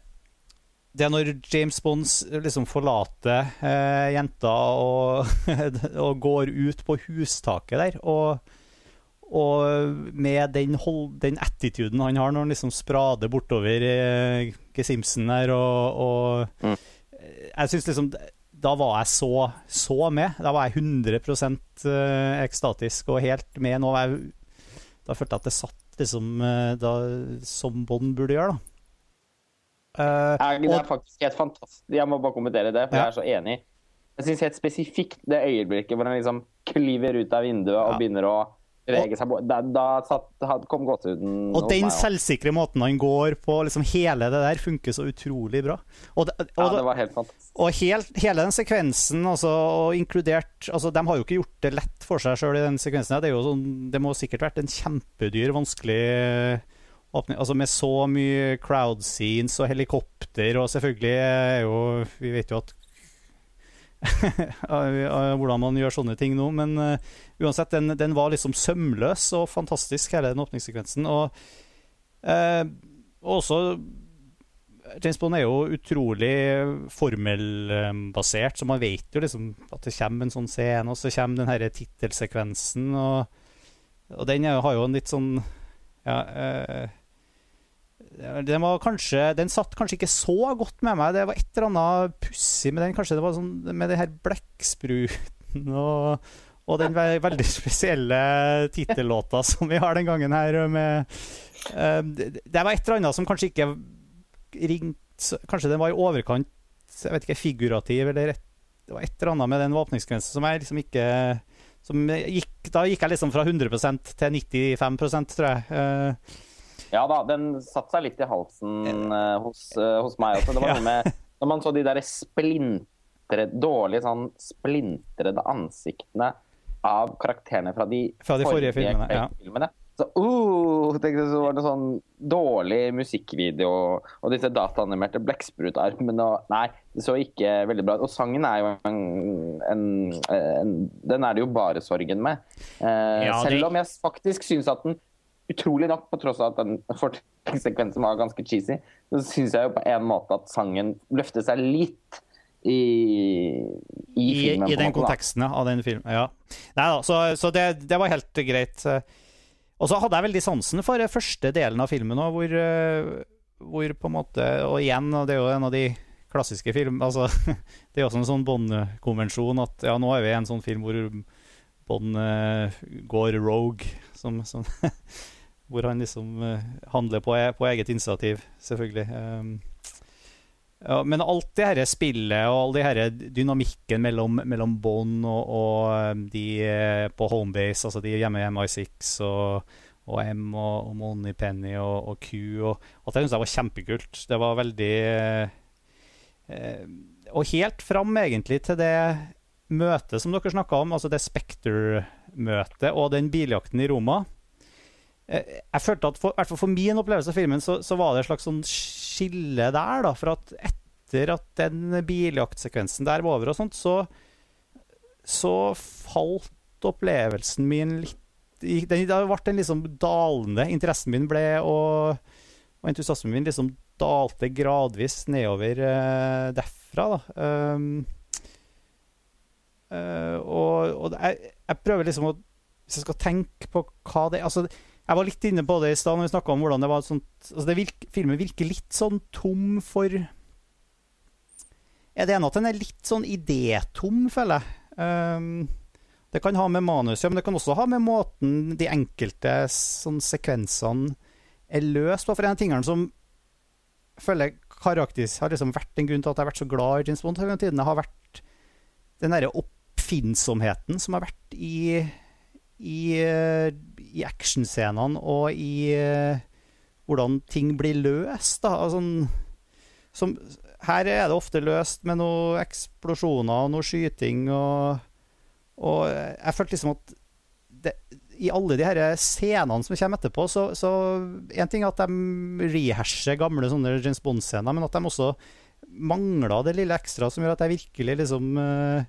det er når James Bond liksom forlater eh, jenta og, og, går ut på hustaket der, og, og med den, hold, den, attituden han har når han liksom sprader bortover eh, Gesimsen der, og, og mm. Jeg syns liksom Da var jeg så, så med. Da var jeg 100 eh, ekstatisk og helt med. Nå jeg, da følte jeg at det satt liksom eh, da, som Bond burde gjøre, da. Uh, det er faktisk helt fantastisk. Jeg må bare kommentere det, for ja. jeg er så enig. Jeg syns helt spesifikt det øyeblikket hvor han liksom klyver ut av vinduet ja. og begynner å bevege seg Da, da satt, kom gåsehuden Og den selvsikre måten han går på, liksom hele det der, funker så utrolig bra. Og det, og, ja, det var helt fantastisk. Og helt, hele den sekvensen, altså, og inkludert altså, De har jo ikke gjort det lett for seg sjøl i den sekvensen. Det, sånn, det må sikkert vært en kjempedyr, vanskelig åpning, altså med så mye crowd scenes og helikopter, og selvfølgelig er jo Vi vet jo at hvordan man gjør sånne ting nå, men uh, uansett, den, den, var liksom sømløs og fantastisk, hele den åpningssekvensen. Og uh, også James Bond er jo utrolig formelbasert, så man vet jo liksom at det kommer en sånn scene, og så kommer den denne tittelsekvensen, og, og den er, har jo en litt sånn ja, uh, den, kanskje, den, satt kanskje ikke så godt med meg. Det var et eller annet pussig med den. Kanskje det var sånn med den her blekkspruten og, og den veldig spesielle tittellåta som vi har den gangen her. Med, uh, det var et eller annet som kanskje ikke ringte Kanskje den var i overkant jeg vet ikke, figurativ, eller et, det var et eller annet med den våpningsgrensen som jeg liksom ikke som gikk, Da gikk jeg liksom fra 100 til 95 tror jeg. Uh, ja da, den satte seg litt i halsen uh, hos, uh, hos, meg også. Det var noe med Når man så de der splintre, dårlige sånn splintrede ansiktene av karakterene fra de, fra de forrige, forrige filmene, ja. filmene. Så, uh, tenkte, så var det sånn dårlig musikkvideo og disse dataanimerte blekksprutarmene og Nei, det så ikke veldig bra ut. Og sangen er jo en, en, en, Den er det jo bare sorgen med. Eh, ja, selv om jeg faktisk syns at den utrolig nok, på tross av at den fortellingssekvensen var ganske cheesy, så syns jeg jo på en måte at sangen løfter seg litt i, i filmen. I, i den konteksten av den filmen, ja. Nei da, så, så det, det, var helt greit. Og så hadde jeg veldig sansen for første delen av filmen òg, hvor, hvor, på en måte Og igjen, det er jo en av de klassiske filmene altså, Det er jo også en sånn Bond-konvensjon at ja, nå er vi i en sånn film hvor Bond uh, går rogue, som, som hvor han liksom uh, handler på, på, eget initiativ, selvfølgelig. Um, ja, men alt det her spillet og all det her dynamikken mellom, mellom Bond og, og eh, de uh, på homebase, altså de hjemme i MI6 og, og M og, og Money Penny og, og Q og Alt det syns jeg var kjempekult. Det var veldig Og helt fram egentlig til det møtet som dere snakka om, altså det Spectre-møtet og den biljakten i Roma Eh, jeg følte at for, for, min opplevelse av filmen så, så, var det et slags sånn skille der. da, For at etter at den biljaktsekvensen der var over, og sånt, så, så falt opplevelsen min litt Det ble en liksom dalende Interessen min ble og, og entusiasmen min liksom dalte gradvis nedover uh, derfra. da. Um, uh, og, og jeg, jeg, prøver liksom å Hvis jeg skal tenke på hva det altså, jeg var litt inne på det i stad når vi snakka om hvordan det var sånt altså virker, Filmen virker litt sånn tom for Er det ene at den er litt sånn idétom, føler jeg. Um, det kan ha med manuset, men det kan også ha med måten de enkelte sånn, sekvensene er løst på. For en av tingene som føler karakteris har liksom vært en grunn til at jeg har vært så glad i James Bond hele tiden. Har vært den derre oppfinnsomheten som har vært i i, eh, i actionscenene og i uh, hvordan ting blir løst. da, altså, som, Her er det ofte løst med noen eksplosjoner og noe skyting og, og jeg følte liksom at det, i alle de her scenene som kommer etterpå, så, så En ting er at de rehasher gamle sånne James Bond-scener, men at de også mangla det lille ekstra som gjør at jeg virkelig liksom uh,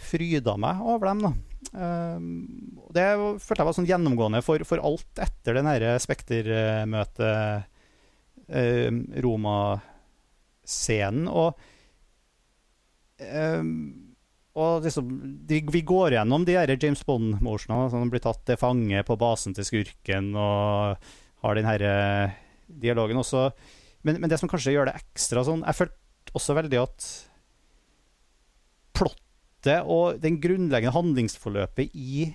fryda meg over dem. da. Um, det følte jeg var sånn gjennomgående for, for alt etter den Spekter-møtet, uh, Roma-scenen. Og, um, og liksom, vi går gjennom de her James Bond-motionene. Sånn, blir tatt til fange på basen til skurken og har den herre dialogen også. Men, men, det som kanskje gjør det ekstra sånn Jeg følte også veldig at plottet og den grunnleggende handlingsforløpet i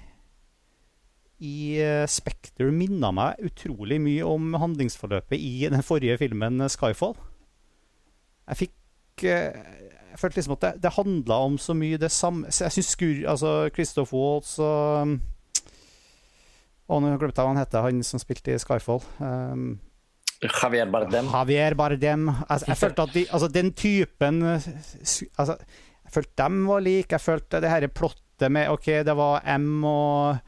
i uh, Spekter minna meg utrolig mye om handlingsforløpet i den forrige filmen eh, 'Skyfall'. Jeg fikk uh, Jeg følte liksom at det, det handla om så mye det samme Jeg syns Altså Christoph Waltz og Å, nå glemte jeg hva han heter, han som spilte i 'Skyfall'. Um, Javier Bardem. Javier Bardem. Altså, jeg følte at de, altså, den typen altså, jeg følte dem var like. Jeg følte det her plottet med OK, det var M og,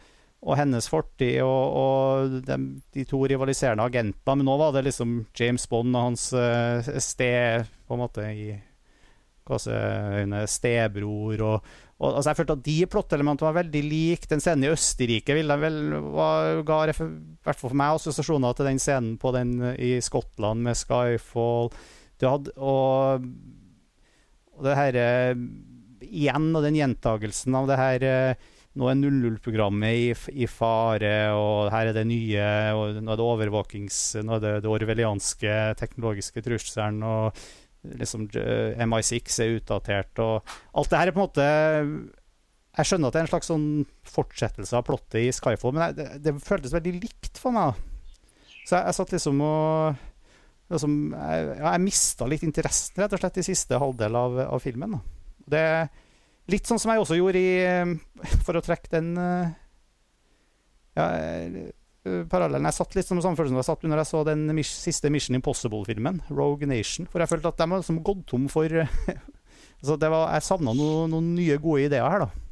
og hennes fortid og, og de, de, to rivaliserende agentene, men nå var det liksom James Bond og hans uh, sted På en måte i gåseøyne stebror og, og, altså Jeg følte at de plottelementene var veldig like. Den scenen i Østerrike ville vel, ga hvert fall for meg assosiasjoner til den scenen på den i Skottland med Skyfall. Du hadde, og og det her eh, Igjen, og den gjentagelsen av det her eh, Nå er 00-programmet i, i, fare, og her er det nye og Nå er det overvåkings... Nå er det det orwellianske teknologiske trusselen, og liksom eh, MI6 er utdatert, og Alt det her er på en måte Jeg skjønner at det er en slags sånn fortsettelse av plottet i Skyfall, men det, det føltes veldig likt for meg. Så jeg, jeg satt liksom og jeg, jeg mista litt interessen rett og slett i siste halvdel av, av filmen. Det er litt sånn som jeg også gjorde i For å trekke den eh, ja, eh, parallellen Jeg satt litt som samme følelse som jeg satt under jeg så den siste Mission Impossible-filmen, Rogue Nation. For jeg følte at de har liksom gått tom for altså var, Jeg savna noen, noen nye, gode ideer her, da.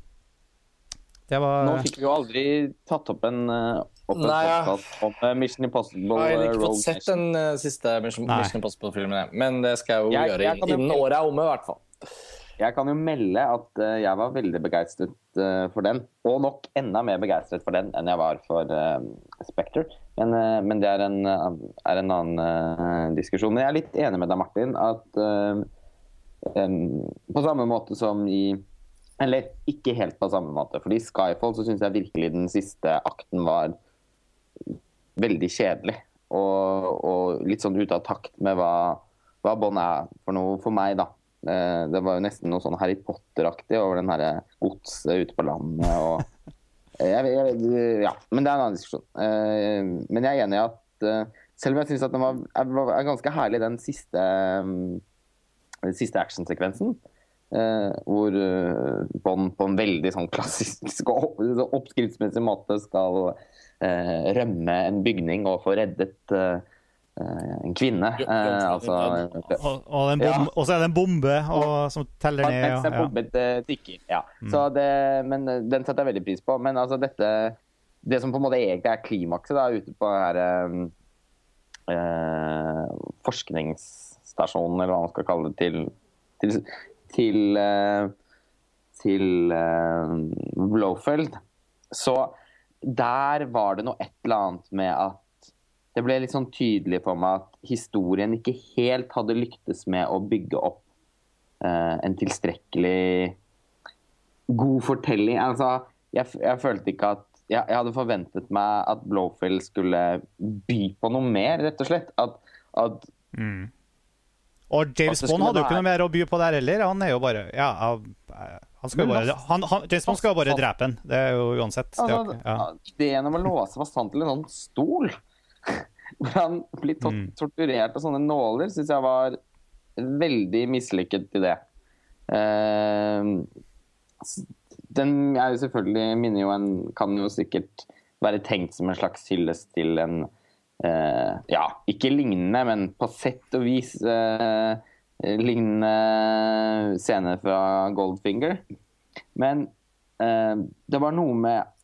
Var, Nå fikk vi jo aldri tatt opp en uh, Nei, ja. om eh, Mission Impossible. Jeg har ikke fått sett den uh, siste Mission, Mission Impossible-filmen, men det skal jeg jo jeg, gjøre jeg innen jo, året er omme, i hvert fall. Jeg kan jo melde at uh, jeg var veldig begeistret uh, for den, og nok enda mer begeistret for den enn jeg var for Spectre. Men, men, det er en, er en annen diskusjon. Men jeg er litt enig med deg, Martin, at um, på samme måte som i eller ikke helt på samme måte. fordi Skyfall så syns jeg virkelig den siste akten var veldig kjedelig. Og, og litt sånn ute av takt med hva, hva Bond er for noe for meg, da. Eh, det var jo nesten noe sånn Harry Potter-aktig over den herre godset ute på landet og jeg, jeg, Ja, men det er en annen diskusjon. Eh, men jeg er enig i at eh, selv om jeg syns den var, er ganske herlig, den siste, den siste actionsekvensen, Eh, hvor eh, Bond på en veldig sånn klassisk og oppskriftsmessig måte skal eh, rømme en bygning og få reddet eh, en kvinne. Eh, altså, og, og, ja. så er det en bombe og, som teller ned. Ja. en bombe tikker. Ja. Mm. Det, men den setter jeg veldig pris på. Men altså dette Det som på en måte egentlig er klimakset da, ute på her, eh, forskningsstasjonen, eller hva man skal kalle det, til, til til, eh, til eh, Blowfeld. Så der var det noe et eller annet med at det ble litt sånn tydelig for meg at historien ikke helt hadde lyktes med å bygge opp uh, en tilstrekkelig god fortelling. Altså, jeg, jeg følte ikke at jeg, jeg, hadde forventet meg at Blowfield skulle by på noe mer, rett og slett. At, at mm. Og James Bond hadde jo ikke noe mer å by på der heller. Han er jo bare ja, han skal jo bare, han, han, James Bond skal jo bare drepe han. Det er jo uansett. Altså, ja. Ideen om å låse fast han til en sånn stol, hvor han blir mm. torturert av sånne nåler, syns jeg var veldig mislykket i det. Eh, den er jo selvfølgelig minner jo en Kan jo sikkert være tenkt som en slags hyllest til en Ja, ikke lignende, men på sett og vis eh, lignende scene fra Goldfinger. Men eh, det var noe med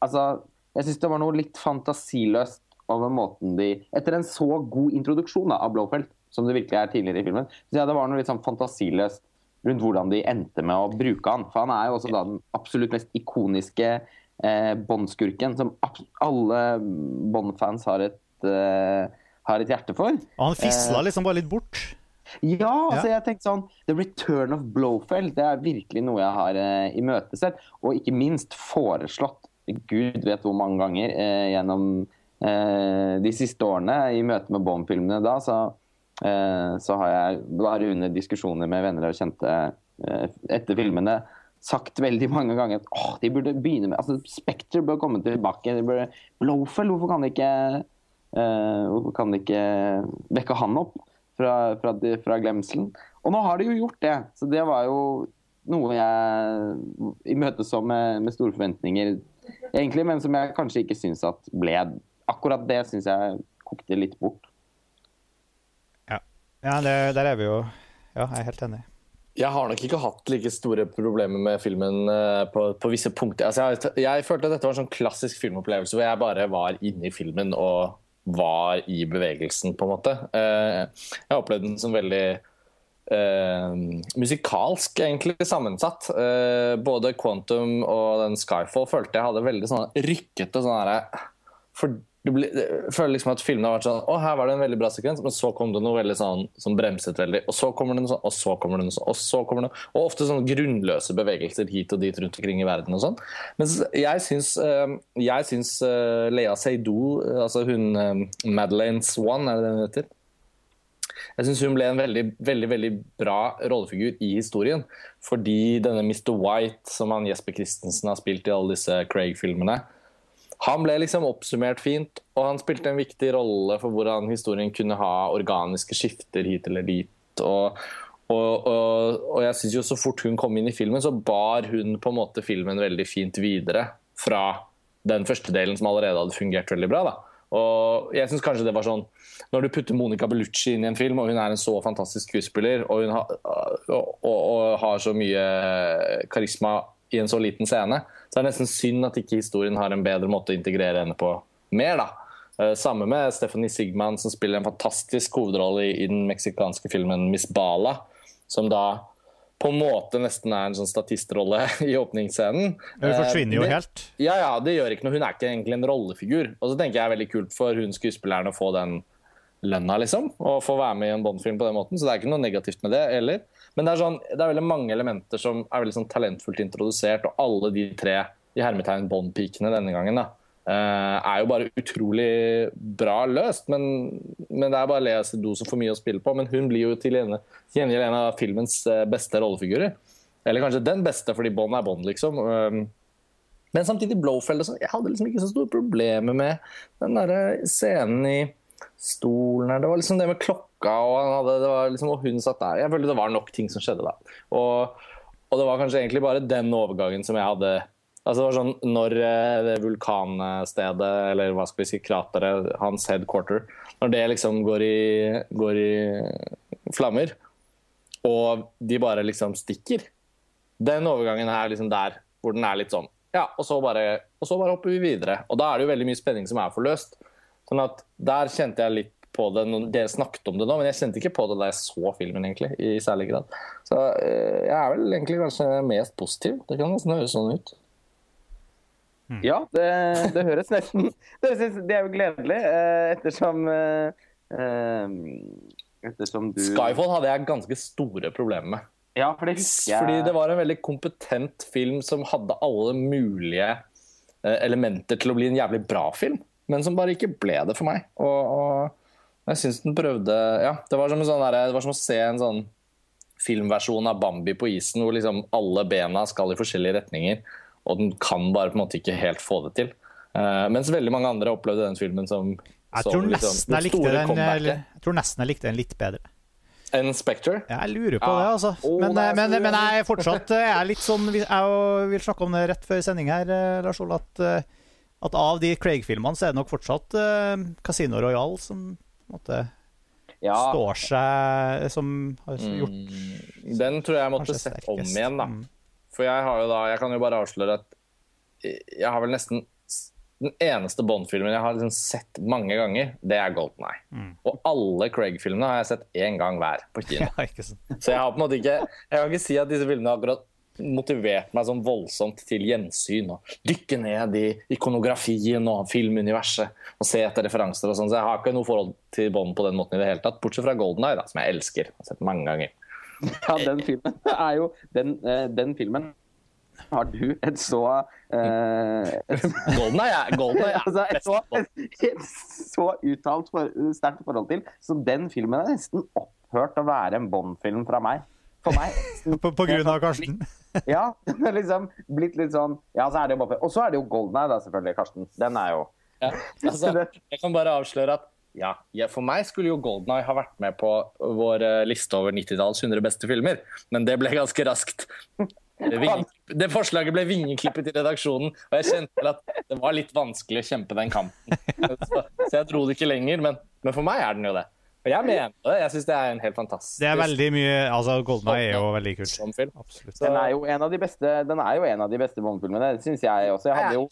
Altså, jeg syns det var noe litt fantasiløst over måten de Etter en så god introduksjon da, av Blowfelt, som det virkelig er tidligere i filmen, så ja, det var noe litt sånn fantasiløst rundt hvordan de endte med å bruke han. For han er jo også da den absolutt mest ikoniske eh, Bond-skurken som alle Bond-fans har, et, eh, har et hjerte for. Og han fisla liksom bare litt bort. Ja, altså Ja. jeg tenkte sånn The Return of Blowfell Det er virkelig noe jeg har eh, imøtesett. Og ikke minst foreslått Gud vet hvor mange ganger eh, gjennom eh, de siste årene i møte med Bond-filmene da, så, eh, så har jeg bare under diskusjoner med venner og kjente eh, etter filmene sagt veldig mange ganger at åh, de burde begynne med altså Spekter bør komme tilbake. De burde, Blowfell, hvorfor kan de ikke eh, Hvorfor kan de ikke vekke han opp? fra, fra, fra glemselen. Og nå har de jo gjort det, så det var jo noe jeg imøteså med, med store forventninger, egentlig, men som jeg kanskje ikke syns at ble Akkurat det syns jeg kokte litt bort. Ja, ja det, der er vi jo Ja, jeg er helt enig. Jeg har nok ikke hatt like store problemer med filmen eh, på, på visse punkter. Altså, jeg, jeg følte at dette var en sånn klassisk filmopplevelse hvor jeg bare var inne i filmen og var i bevegelsen, på en måte. Eh, Jeg opplevde den som veldig eh, musikalsk, egentlig sammensatt. Eh, både Quantum og den Skyfall følte jeg hadde veldig sånn rykkete sånn herre for det blir, føler liksom at filmen har vært sånn Å, her var det en veldig bra sekvens, men så kom det noe veldig sånn som bremset veldig. Og så kommer det noe sånn, og så kommer det noe sånn, og så kommer det noe Og ofte sånne grunnløse bevegelser hit og dit rundt omkring i verden og sånn. Mens jeg syns, eh, jeg syns eh, Lea Seydoux, eh, altså hun eh, Madeleine Swan, er det det hun heter? Jeg syns hun ble en veldig, veldig veldig bra rollefigur i historien. Fordi denne Mr. White, som han Jesper Christensen har spilt i alle disse Craig-filmene, han ble liksom oppsummert fint, og han spilte en viktig rolle for hvordan historien kunne ha organiske skifter hit eller dit. Og, og, og, og jeg synes jo så fort hun kom inn i filmen, så bar hun på en måte filmen veldig fint videre fra den første delen som allerede hadde fungert veldig bra. da. Og jeg synes kanskje det var sånn Når du putter Monica Bellucci inn i en film, og hun er en så fantastisk skuespiller, og hun ha, og, har så mye karisma i en så liten scene, så er det nesten synd at ikke historien har en bedre måte å integrere henne på mer. da. Eh, Samme med Stephanie Sigman, som spiller en fantastisk hovedrolle i, i den meksikanske filmen Miss Bala, som da på en måte nesten er en sånn statistrolle i åpningsscenen. Hun forsvinner jo Eh, helt. ja, ja, det gjør ikke noe. Hun er ikke egentlig en rollefigur. Og så tenker jeg er veldig kult for hun skuespilleren å få den lønna, liksom. Og få være med i en Bond-film på den måten. Så det er ikke noe negativt med det heller. Men det er, sånn, det er veldig mange elementer som er veldig sånn talentfullt introdusert, og alle de tre i hermetegn Bond-pikene denne gangen da, eh, er jo bare utrolig bra løst. Men, men det er bare Lea Seydoux som får mye å spille på. Men hun blir jo til gjengjeld en av filmens eh, beste rollefigurer. Eller kanskje den beste, fordi Bond er Bond, liksom. Um, men samtidig Blowfell og sånn, jeg hadde liksom ikke så store problemer med den der scenen i stolen her. Det var liksom det med klokka, og, hadde, liksom, og hun satt der. Jeg følte det var nok ting som skjedde da. Og, og det var kanskje egentlig bare den overgangen som jeg hadde Altså det var sånn Når eh, det vulkanstedet, eller hva skal vi si, krateret, hans headquarter, når det liksom går i, går i flammer, og de bare liksom stikker Den overgangen her liksom der hvor den er litt sånn Ja, og så bare, og så bare hopper vi videre. Og da er det jo veldig mye spenning som er forløst. Sånn at der kjente jeg litt på det når dere snakket om det nå, men jeg kjente ikke på det da jeg så filmen, egentlig, i særlig grad. Så eh, jeg er vel egentlig kanskje mest positiv. Det kan nesten høres sånn ut. Ja, det, det høres nesten Det, høres, det er jo gledelig, eh, ettersom eh, Ettersom du Skyfall hadde jeg ganske store problemer med. Ja, for det husker jeg. Fordi det var en veldig kompetent film som hadde alle mulige elementer til å bli en jævlig bra film, men som bare ikke ble det for meg. Og, og jeg syns den prøvde Ja, det var, som en sånn der, det var som å se en sånn filmversjon av Bambi på isen, hvor liksom alle bena skal i forskjellige retninger, og den kan bare på en måte ikke helt få det til. Uh, mens veldig mange andre opplevde den filmen som Jeg som tror liksom nesten jeg likte den, jeg tror nesten jeg likte den litt bedre. Enn Spectre? Jeg lurer på Ja. det, altså. Oh, Men, det er men, men jeg er fortsatt jeg er litt sånn Jeg vil snakke om det rett før sending her, eh, Lars Ole, at, eh, at av de Craig-filmene så er det nok fortsatt uh, Casino Royale som måtte, Ja, står seg Som har gjort Mm, Den tror jeg jeg måtte sett om igjen, da. Mm. For jeg har jo da Jeg kan jo bare avsløre at jeg har vel nesten Den eneste Bond-filmen jeg har liksom sett mange ganger, det er Golden Eye. Mm. Og alle Craig-filmene har jeg sett én gang hver på kino. Ja. Så jeg har på en måte ikke Jeg kan ikke si at disse filmene akkurat motivert meg sånn voldsomt til gjensyn og dykke ned i ikonografien og filmuniverset og se etter referanser og sånn. Så jeg har ikke noe forhold til Bond på den måten i det hele tatt, bortsett fra Golden Eye, da, som jeg elsker. Jeg har sett mange ganger. ja, den filmen er jo Den, eh, den filmen har du et så eh, et, Golden Eye Golden Eye altså, et, så, et, et så uttalt for, sterkt forhold til. Så den filmen er nesten opphørt å være en Bond-film fra meg. For meg. På, på grunn av Karsten. Ja, den er liksom blitt litt sånn Ja, så er det jo bare Og så er det jo Golden Eye, da, selvfølgelig, Karsten. Den er jo Ja, altså, jeg kan bare avsløre at ja, ja, For meg skulle jo Golden Eye ha vært med på vår eh, liste over 90-tallets 100 beste filmer, men det ble ganske raskt. Det, det forslaget ble vingeklippet i redaksjonen, og jeg kjente vel at det var litt vanskelig å kjempe den kampen. Så, så jeg dro det ikke lenger, men, men for meg er den jo det. Og jeg mener det. Jeg syns det er en helt fantastisk Det er veldig mye Altså, Golden Eye er jo veldig kult. Absolutt. Den er jo en av de beste Den er jo en av de beste Bond-filmene, det syns jeg også. Jeg hadde jo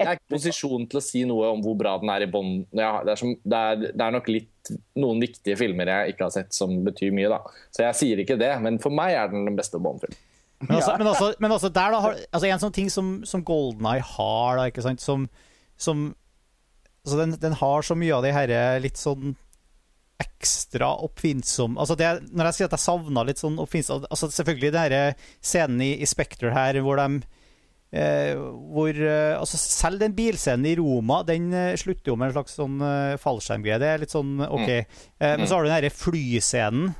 Jeg er ikke i posisjon til å si noe om hvor bra den er i bånd. Ja, det, er som- det, er- det er nok litt noen viktige filmer jeg ikke har sett som betyr mye, da. Så jeg sier ikke det, men for meg er den den beste Bond-filmen. Men altså, men altså, men altså der da har, altså En sånn ting som, som Golden Eye har, da, ikke sant, som, som altså den, den har så mye av de herre litt sånn ekstra oppfinnsom Altså det, Når jeg sier at jeg savna litt sånn oppfinnsom altså Selvfølgelig den scenen i, i Spectre her hvor de eh, hvor, eh, altså Selv den bilscenen i Roma Den eh, slutter jo med en slags sånn eh, fallskjermgreie. Det er litt sånn OK. Eh, men så har du den herre flyscenen.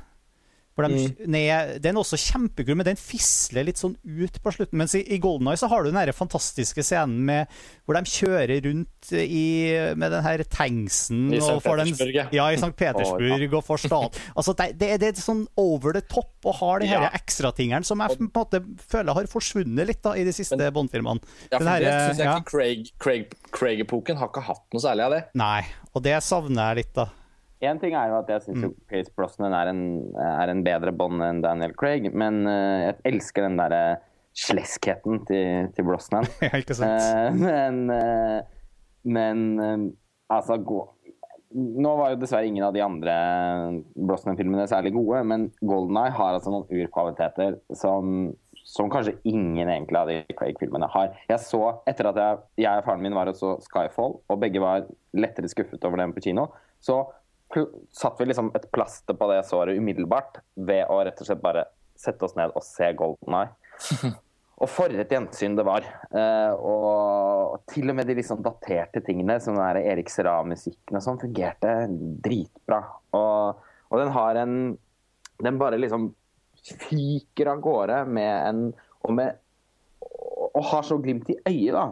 Hvor de, ned, den er også kjempekul, men den fisler litt sånn ut på slutten. Mens i, i Golden Eye så har du den fantastiske scenen med, hvor de kjører rundt i, med den her tanksen I St. Petersburg, ja. Ja, i St. Petersburg og for stat. Altså, det, det, det er sånn over the top og har de Ja. ekstratingene som jeg på en måte føler har forsvunnet litt da i de siste Bond-filmene. Ja, for her, det synes jeg ja. ikke Craig, Craig, Craig-epoken har ikke hatt noe særlig av det. Nei, og det savner jeg litt, da. En ting er jo at jeg syns jo Pierce Brosnan er en, er en bedre Bond enn Daniel Craig, men eh, jeg elsker den derre sleskheten til, til Brosnan. Ja, ikke sant? Eh, men eh, men altså Nå var jo dessverre ingen av de andre Brosnan-filmene særlig gode, men Golden Eye har altså noen urkvaliteter som, som kanskje ingen egentlig av de Craig-filmene har. Jeg så, Etter at jeg, jeg og faren min var og så Skyfall, og begge var lettere skuffet over den på kino, så satt vi liksom et plaster på det såret umiddelbart ved å rett og slett bare sette oss ned og se Golden Eye. Og for et gjensyn det var. Eh, og til og med de liksom daterte tingene, som den Erik Serra-musikken og sånn, fungerte dritbra. Og, og den har en Den bare liksom fyker av gårde med en Og, med, og, og har så glimt i øyet, da.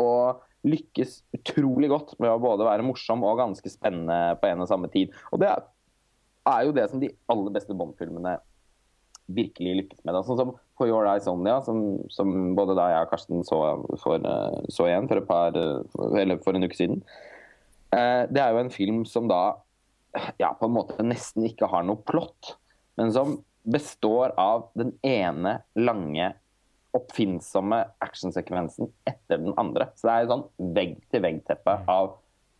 Og lykkes utrolig godt med å både være morsom og ganske spennende på en og samme tid. Og det er, jo det som de aller beste Bond-filmene virkelig lykkes med. Da. Sånn som For Your Eyes Only, ja, som, som både da jeg og Karsten så, for, eh, så igjen for, par, eh, for en uke siden. Eh, Det er jo en film som da ja, på en måte nesten ikke har noe plott, men som består av den ene lange, oppfinnsomme actionsekvensen etter den andre. Så det er jo sånn vegg-til-vegg-teppe av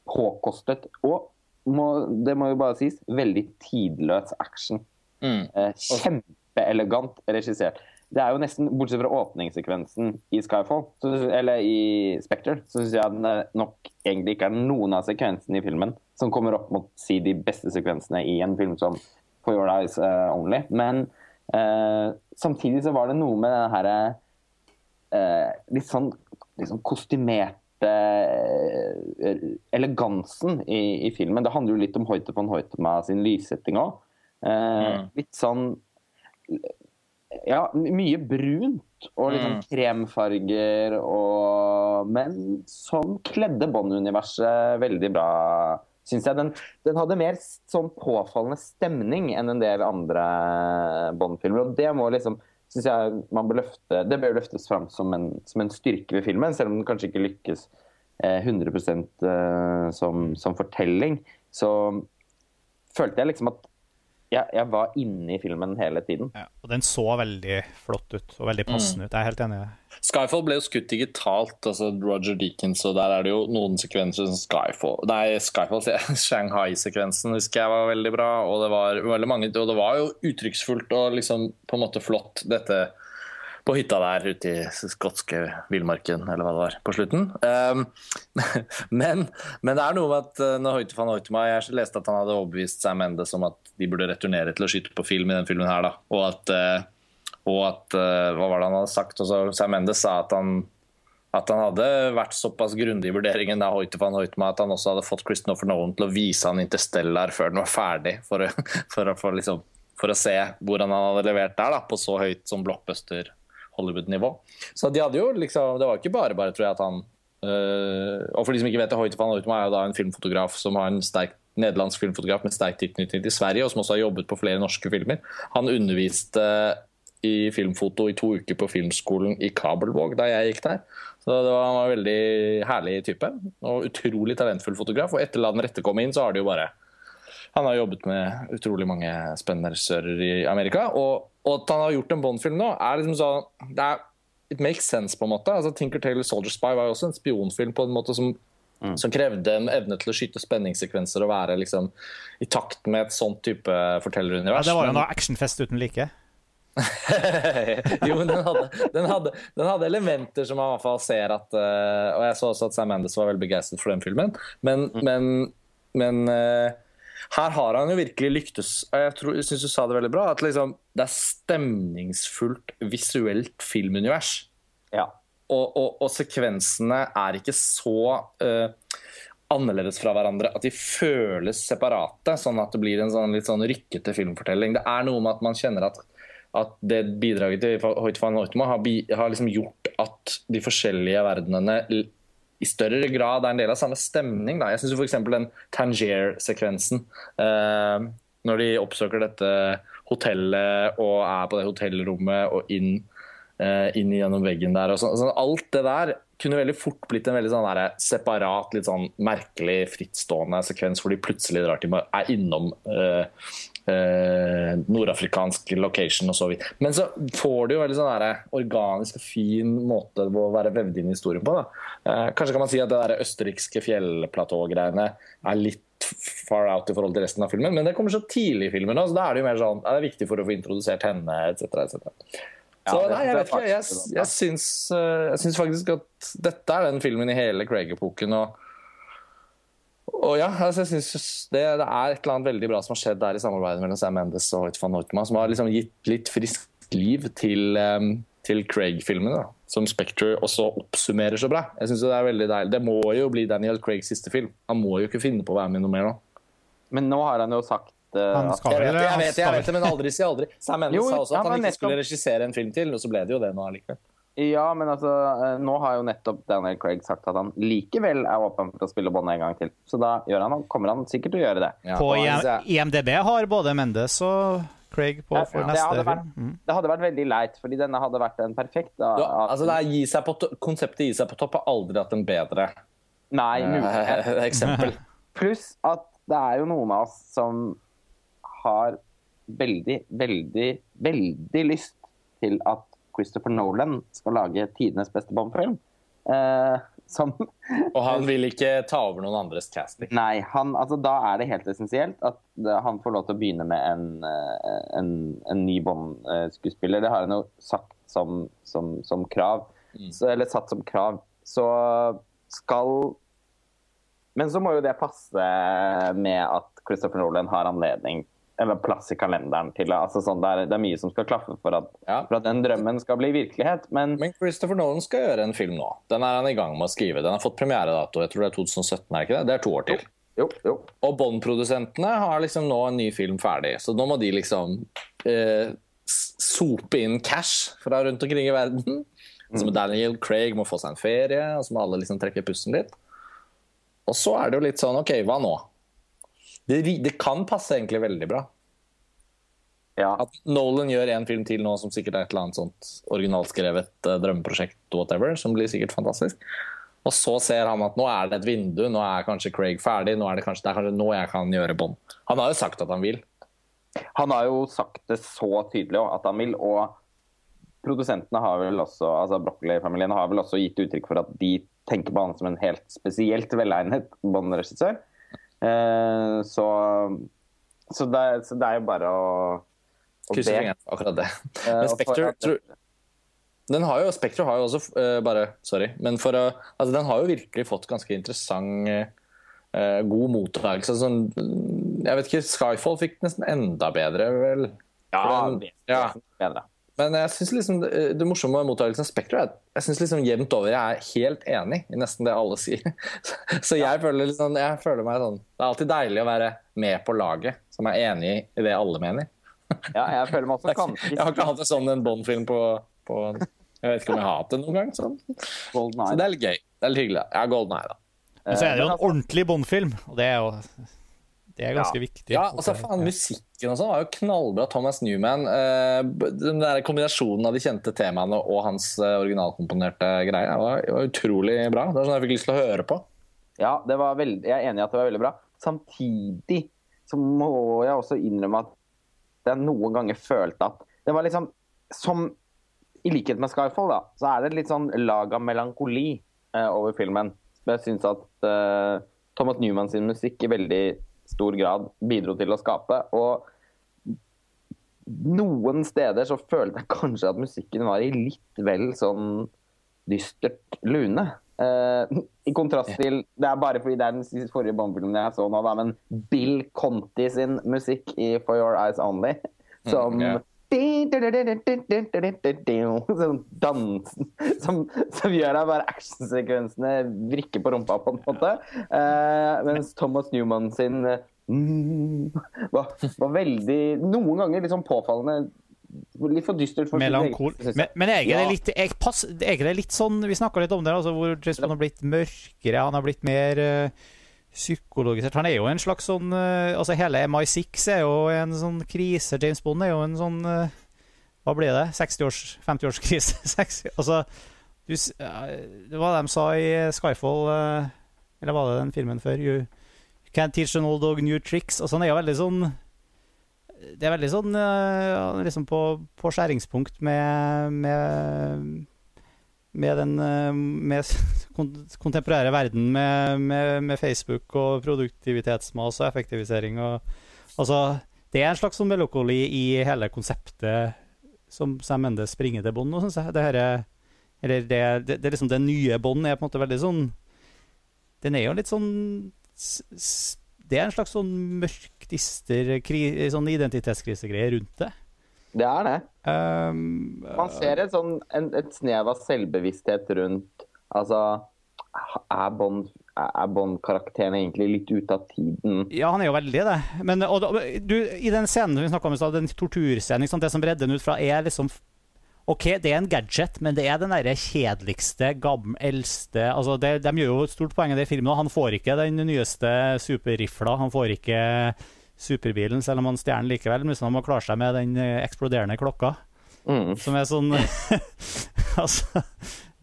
påkostet og, må, det må jo bare sies, veldig tidløs action. Eh, Kjempeelegant regissert. Det er jo nesten, Bortsett fra åpningssekvensen i Skyfall, så, eller i Spectre, så syns jeg den eh, nok egentlig ikke er noen av sekvensene i filmen som kommer opp mot si de beste sekvensene i en film som For Your Eyes eh, Only. Men eh, samtidig så var det noe med den herre litt sånn litt sånn kostymerte eh, elegansen i, i filmen. Det handler jo litt om Hoite von Hoitema sin lyssetting òg. Eh, Litt sånn Ja, mye brunt og litt sånn kremfarger og Men som kledde Bond-universet veldig bra syns jeg den, den hadde mer sånn påfallende stemning enn en del andre Bond-filmer. Og det må liksom synes jeg man bør løfte, Det bør løftes fram som en, som en styrke ved filmen, selv om den kanskje ikke lykkes eh, 100 eh, som, som fortelling. Så følte jeg liksom at jeg, jeg var inne i filmen hele tiden. Ja, og den så veldig flott ut, og veldig passende ut. Jeg er helt enig. Skyfall ble jo skutt digitalt, altså Roger Deakins, og der er det jo noen sekvenser som Skyfall Nei, Skyfall. Shanghai-sekvensen husker jeg var veldig bra, og det var veldig mange Og det var jo uttrykksfullt og liksom på en måte flott, dette på hytta der ute i skotske villmarken, eller hva det var, på slutten. Um, men, men det er noe med at uh, når Hoite van Hoytema Jeg leste at han hadde overbevist Sam Mendes om at de burde returnere til å skyte på film i den filmen her, da. Og at, uh, og at uh, Hva var det han hadde sagt? Også, Sam Mendes sa at han at han hadde vært såpass grundig i vurderingen da Hoite van Hoytema at han også hadde fått Christopher Nolan til å vise han Interstellar før den var ferdig, for, for, for, liksom, for å se hvordan han hadde levert der, da, på så høyt som blockbuster Hollywood-nivå. Så de hadde jo liksom, Det var ikke bare bare, tror jeg, at han øh, Og for de som ikke vet det, Hoite van Hoytema er jo da en filmfotograf som har en sterk nederlandsk filmfotograf med sterk tilknytning til Sverige, og som også har jobbet på flere norske filmer. Han underviste i filmfoto i to uker på filmskolen i Kabelvåg da jeg gikk der. Så det var, han var en veldig herlig type, og utrolig talentfull fotograf. Og etter La den rette komme inn, så har det jo bare Han har jobbet med utrolig mange spennende regissører i Amerika. Og, og at han har gjort en Bond-film nå, er liksom sånn det er, It makes sense, på en måte. Altså, Tinker Tailor Soldier Spy var jo også en spionfilm på en måte som som krevde en evne til å skyte spenningssekvenser og være liksom i takt med et sånt type fortellerunivers. Ja, det var jo en actionfest uten like. jo, men den hadde, den, hadde, den hadde elementer som man i hvert fall ser at uh, Og jeg så også at Sam Mendes var veldig begeistret for den filmen. Men, men, men eh, her har han jo virkelig lyktes. Jeg, tror- jeg syns du sa det veldig bra. At liksom, det er stemningsfullt visuelt filmunivers. Ja. Og, og, og sekvensene er ikke så uh, annerledes fra hverandre at de føles separate, sånn at det blir en sånn litt sånn rykkete filmfortelling. Det er noe med at man kjenner at, at det bidraget til Hoit van Hoytema har, har liksom gjort at de forskjellige verdenene i større grad er en del av samme stemning. Da. Jeg syns f.eks. den Tangier-sekvensen, eh, når de oppsøker dette hotellet og er på det hotellrommet og inn eh, inn gjennom veggen der. Sånn. sånn, alt det der kunne veldig fort blitt en veldig sånn der, separat, litt sånn merkelig, frittstående sekvens hvor de plutselig drar til, er innom eh, eh, nordafrikansk location og så vidt. Men så får du jo veldig sånn der, organisk og fin måte å være vevd inn i historien på. Eh, kanskje kan man si at det der østerrikske fjellplatågreiene er litt far out i forhold til resten av filmen, men det kommer så tidlig i filmen Også, så da er det jo mer sånn, er det viktig for å få introdusert henne, etc. etc. Så nei, jeg vet ikke. jeg Jeg, jeg, syns, eh, jeg syns faktisk at dette er den filmen i hele Craig-epoken. Og, og ja, altså jeg synes det, det er et eller annet veldig bra som har skjedd der i samarbeidet mellom Sam Mendes og Hoyt van Hoytema, som har liksom gitt litt friskt liv til, til Craig-filmene. Som Spectre også oppsummerer så bra. Jeg synes Det er veldig deilig. Det må jo bli Daniel Craigs siste film. Han må jo ikke finne på å være med noe mer nå. Men nå har han jo sagt eh, Han skal Jeg vet, vel jeg vet, jeg vet det, men aldri si aldri. Sam Mendes Jo, sa også ja, at han ikke skulle regissere en film til, og så ble det jo det nå allikevel. Ja, men altså, eh, nå har jo nettopp Daniel Craig sagt at han likevel er åpen for å spille Bond en gang til. Så da gjør han, kommer han sikkert til å gjøre det. Ja, På IMDb har både Mendes og Craig på Ja, for det neste vært- film. Mm. Det hadde vært veldig leit, fordi denne hadde vært en perfekt da, Ja, altså det er gi seg på to Konseptet gi seg på topp har aldri hatt en bedre Nei, mulighet. eh, eksempel. Pluss at det er jo noen av oss som har veldig, veldig, veldig lyst til at Christopher Nolan skal lage tidenes beste Bond-film. Eh, som Og han vil ikke ta over noen andres casting. Nei, han, altså, da er det helt essensielt at han får lov til å begynne med en, eh, en, en ny Bond-skuespiller. Det har han jo sagt som, som, som krav. Så, eller satt som krav. Så skal Men så må jo det passe med at Christopher Nolan har anledning eller plass i kalenderen til. Altså, sånn, det, er, det er mye som skal klaffe for at, Ja. for at den drømmen skal bli virkelighet. Men Men Christopher Nolan skal gjøre en film nå. Den er han i gang med å skrive. Den har fått premieredato. Jeg tror det er 2017, er det ikke det? Det er to år til. jo, jo. Og Bond-produsentene har liksom nå en ny film ferdig, så nå må de liksom eh, sope inn cash fra rundt omkring i verden. Så må Daniel Craig må få seg en ferie, og så må alle liksom trekke pusten litt. Og så er det jo litt sånn OK, hva nå? Det, det kan passe egentlig veldig bra. Ja. At Nolan gjør en film til nå som sikkert er et eller annet sånt originalskrevet uh, drømmeprosjekt, whatever, som blir sikkert fantastisk. Og så ser han at nå er det et vindu, nå er kanskje Craig ferdig, nå er det kanskje, det er kanskje nå jeg kan gjøre Bond. Han har jo sagt at han vil. Han har jo sagt det så tydelig også, at han vil, og produsentene har vel også, altså Broccoli-familien har vel også gitt uttrykk for at de tenker på han som en helt spesielt velegnet Bond-regissør. Eh, så, så, det, så det er jo bare å, å Krysse fingrene for akkurat det. Eh, Men Spectre tror- den har jo, Spectre har jo også uh, bare, Sorry. Men for å, altså, den har jo virkelig fått ganske interessant uh, god mottakelse. Sånn, jeg vet ikke, Skyfall fikk nesten enda bedre, vel? Ja, den- ja. bedre. Men jeg synes liksom det, det morsomme med mottakelsen av Spectre er at jeg synes liksom jevnt over jeg er helt enig i nesten det alle sier. Så jeg føler, liksom, jeg føler meg sånn Det er alltid deilig å være med på laget som er enig i det alle mener. Ja, jeg føler meg også Jeg har ikke hatt det sånn en Bond-film på, på Jeg vet ikke om jeg har hatt det noen gang. Sånn. Så det er litt gøy. Det er litt hyggelig. Ja, Golden Eye, da. Men så er det jo en ordentlig Bond-film, og det er jo det er ganske viktig. Ja, altså faen, Musikken og sånn var jo knallbra. Thomas Newman. Uh, den der Kombinasjonen av de kjente temaene og hans uh, originalkomponerte greier var, var utrolig bra. Det var sånn jeg fikk lyst til å høre på. Ja, det var veldig, jeg er enig i at det var veldig bra. Samtidig så må jeg også innrømme at jeg noen ganger følte at det var liksom Som i likhet med Skyfall, da, så er det litt sånn lag av melankoli uh, over filmen. Jeg syns at Thomas Newman sin musikk i veldig stor grad bidro til å skape. Og noen steder så følte jeg kanskje at musikken var i litt vel sånn dystert lune. Eh, I kontrast til Det er bare fordi det er den forrige Bond-filmen jeg så nå, da, men Bill Conti sin musikk i For Your Eyes Only, som ja. Sånn dansen som, som gjør at bare actionsekvensene vrikker på rumpa, på en måte. Eh, mens Thomas Newman sin mm, var, var veldig Noen ganger liksom påfallende Litt for dystert for Melankol. egen- synes. Men, men er Ja. det litt jeg pass, er ikke det litt sånn Vi snakka litt om det, altså, hvor Jason har blitt mørkere, han har blitt mer uh, psykologisert. Han er jo en slags sånn eh, Altså, hele MI6 er jo en sånn krise. James Bond er jo en sånn eh, Hva blir det? 60-års 50-årskrise? altså du, Det var det de sa i Skyfall, eh, eller var det den filmen før? You, you can't teach an old dog new tricks. Altså Han er jo veldig sånn det er veldig sånn liksom på, på skjæringspunkt med, med med den eh, med kontemporære verden med, med, med Facebook og produktivitetsmas og effektivisering og Altså, det er en slags sånn melokoli i hele konseptet som Sam Mendes springer til bånd nå, syns jeg. Det her er, det, det, det er liksom det nye bånd er på en måte veldig sånn Den er jo litt sånn Det er en slags sånn mørk, dister kri, sånn identitetskrisegreie rundt det. Det er det. Um, Man ser et, sånn, en, et snev av selvbevissthet rundt Altså, er Bond- er Bond-karakteren egentlig litt ute av tiden? Ja, han er jo veldig det. Men og, du, i den scenen vi snakka om i stad, den torturscenen, liksom, det som redder den ut fra, er liksom OK, det er en gadget, men det er den derre kjedeligste, gamle, eldste altså det, De gjør jo et stort poeng i det filmen, og han får ikke den nyeste superrifla. Han får ikke superbilen, selv om han stjeler likevel. Men han må klare seg med den eh, eksploderende klokka. Mm. Som er sånn Altså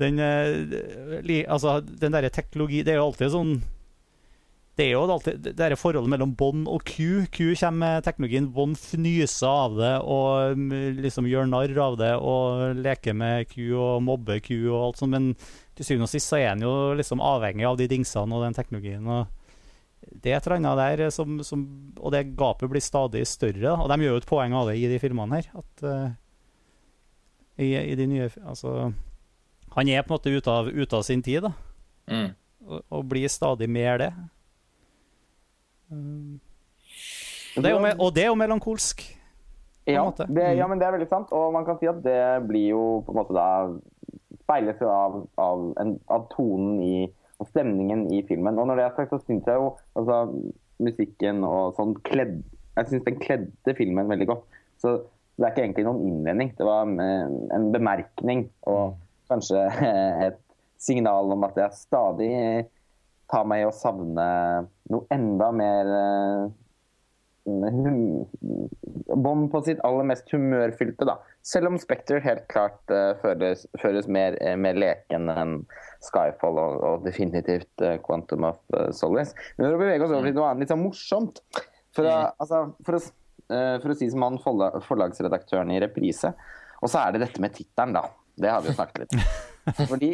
Den, eh, altså, den derre teknologi Det er jo alltid sånn Det er jo alltid det derre forholdet mellom Bond og Q. Q kommer med teknologien, Bond fnyser av det og mm, liksom gjør narr av det og leker med Q og mobber Q og alt sånt, men til syvende og sist så er han jo liksom avhengig av de dingsene og den teknologien. og det er et eller annet der som, som Og det gapet blir stadig større. Og de gjør jo et poeng av det i de filmene her. At uh, i, i de nye Altså Han er på en måte ute av, ut av sin tid, da. Mm. Og, og blir stadig mer det. Um, og, det er jo, me- og det er jo melankolsk. Ja, det, Mm. ja, men det er veldig sant. Og man kan si at det blir jo på en måte da speiles av, av, en, av tonen i og stemningen i filmen. Og når det er sagt, så syns jeg jo altså, musikken og sånn kledd Jeg syns den kledde filmen veldig godt. Så det er ikke egentlig noen innvending. Det var en, bemerkning og kanskje et signal om at jeg stadig tar meg i å savne noe enda mer eh, Bond på sitt aller mest humørfylte, da. Selv om Spectre helt klart uh, føles, føles mer, eh, mer leken enn Skyfall og, og definitivt uh, Quantum of uh, Solace. Men for å bevege oss over til noe annet litt sånn morsomt For å, altså, for å, eh, for å si som han forlag, forlagsredaktøren i Reprise. Og så er det dette med tittelen, da. Det har vi jo snakket litt om. Fordi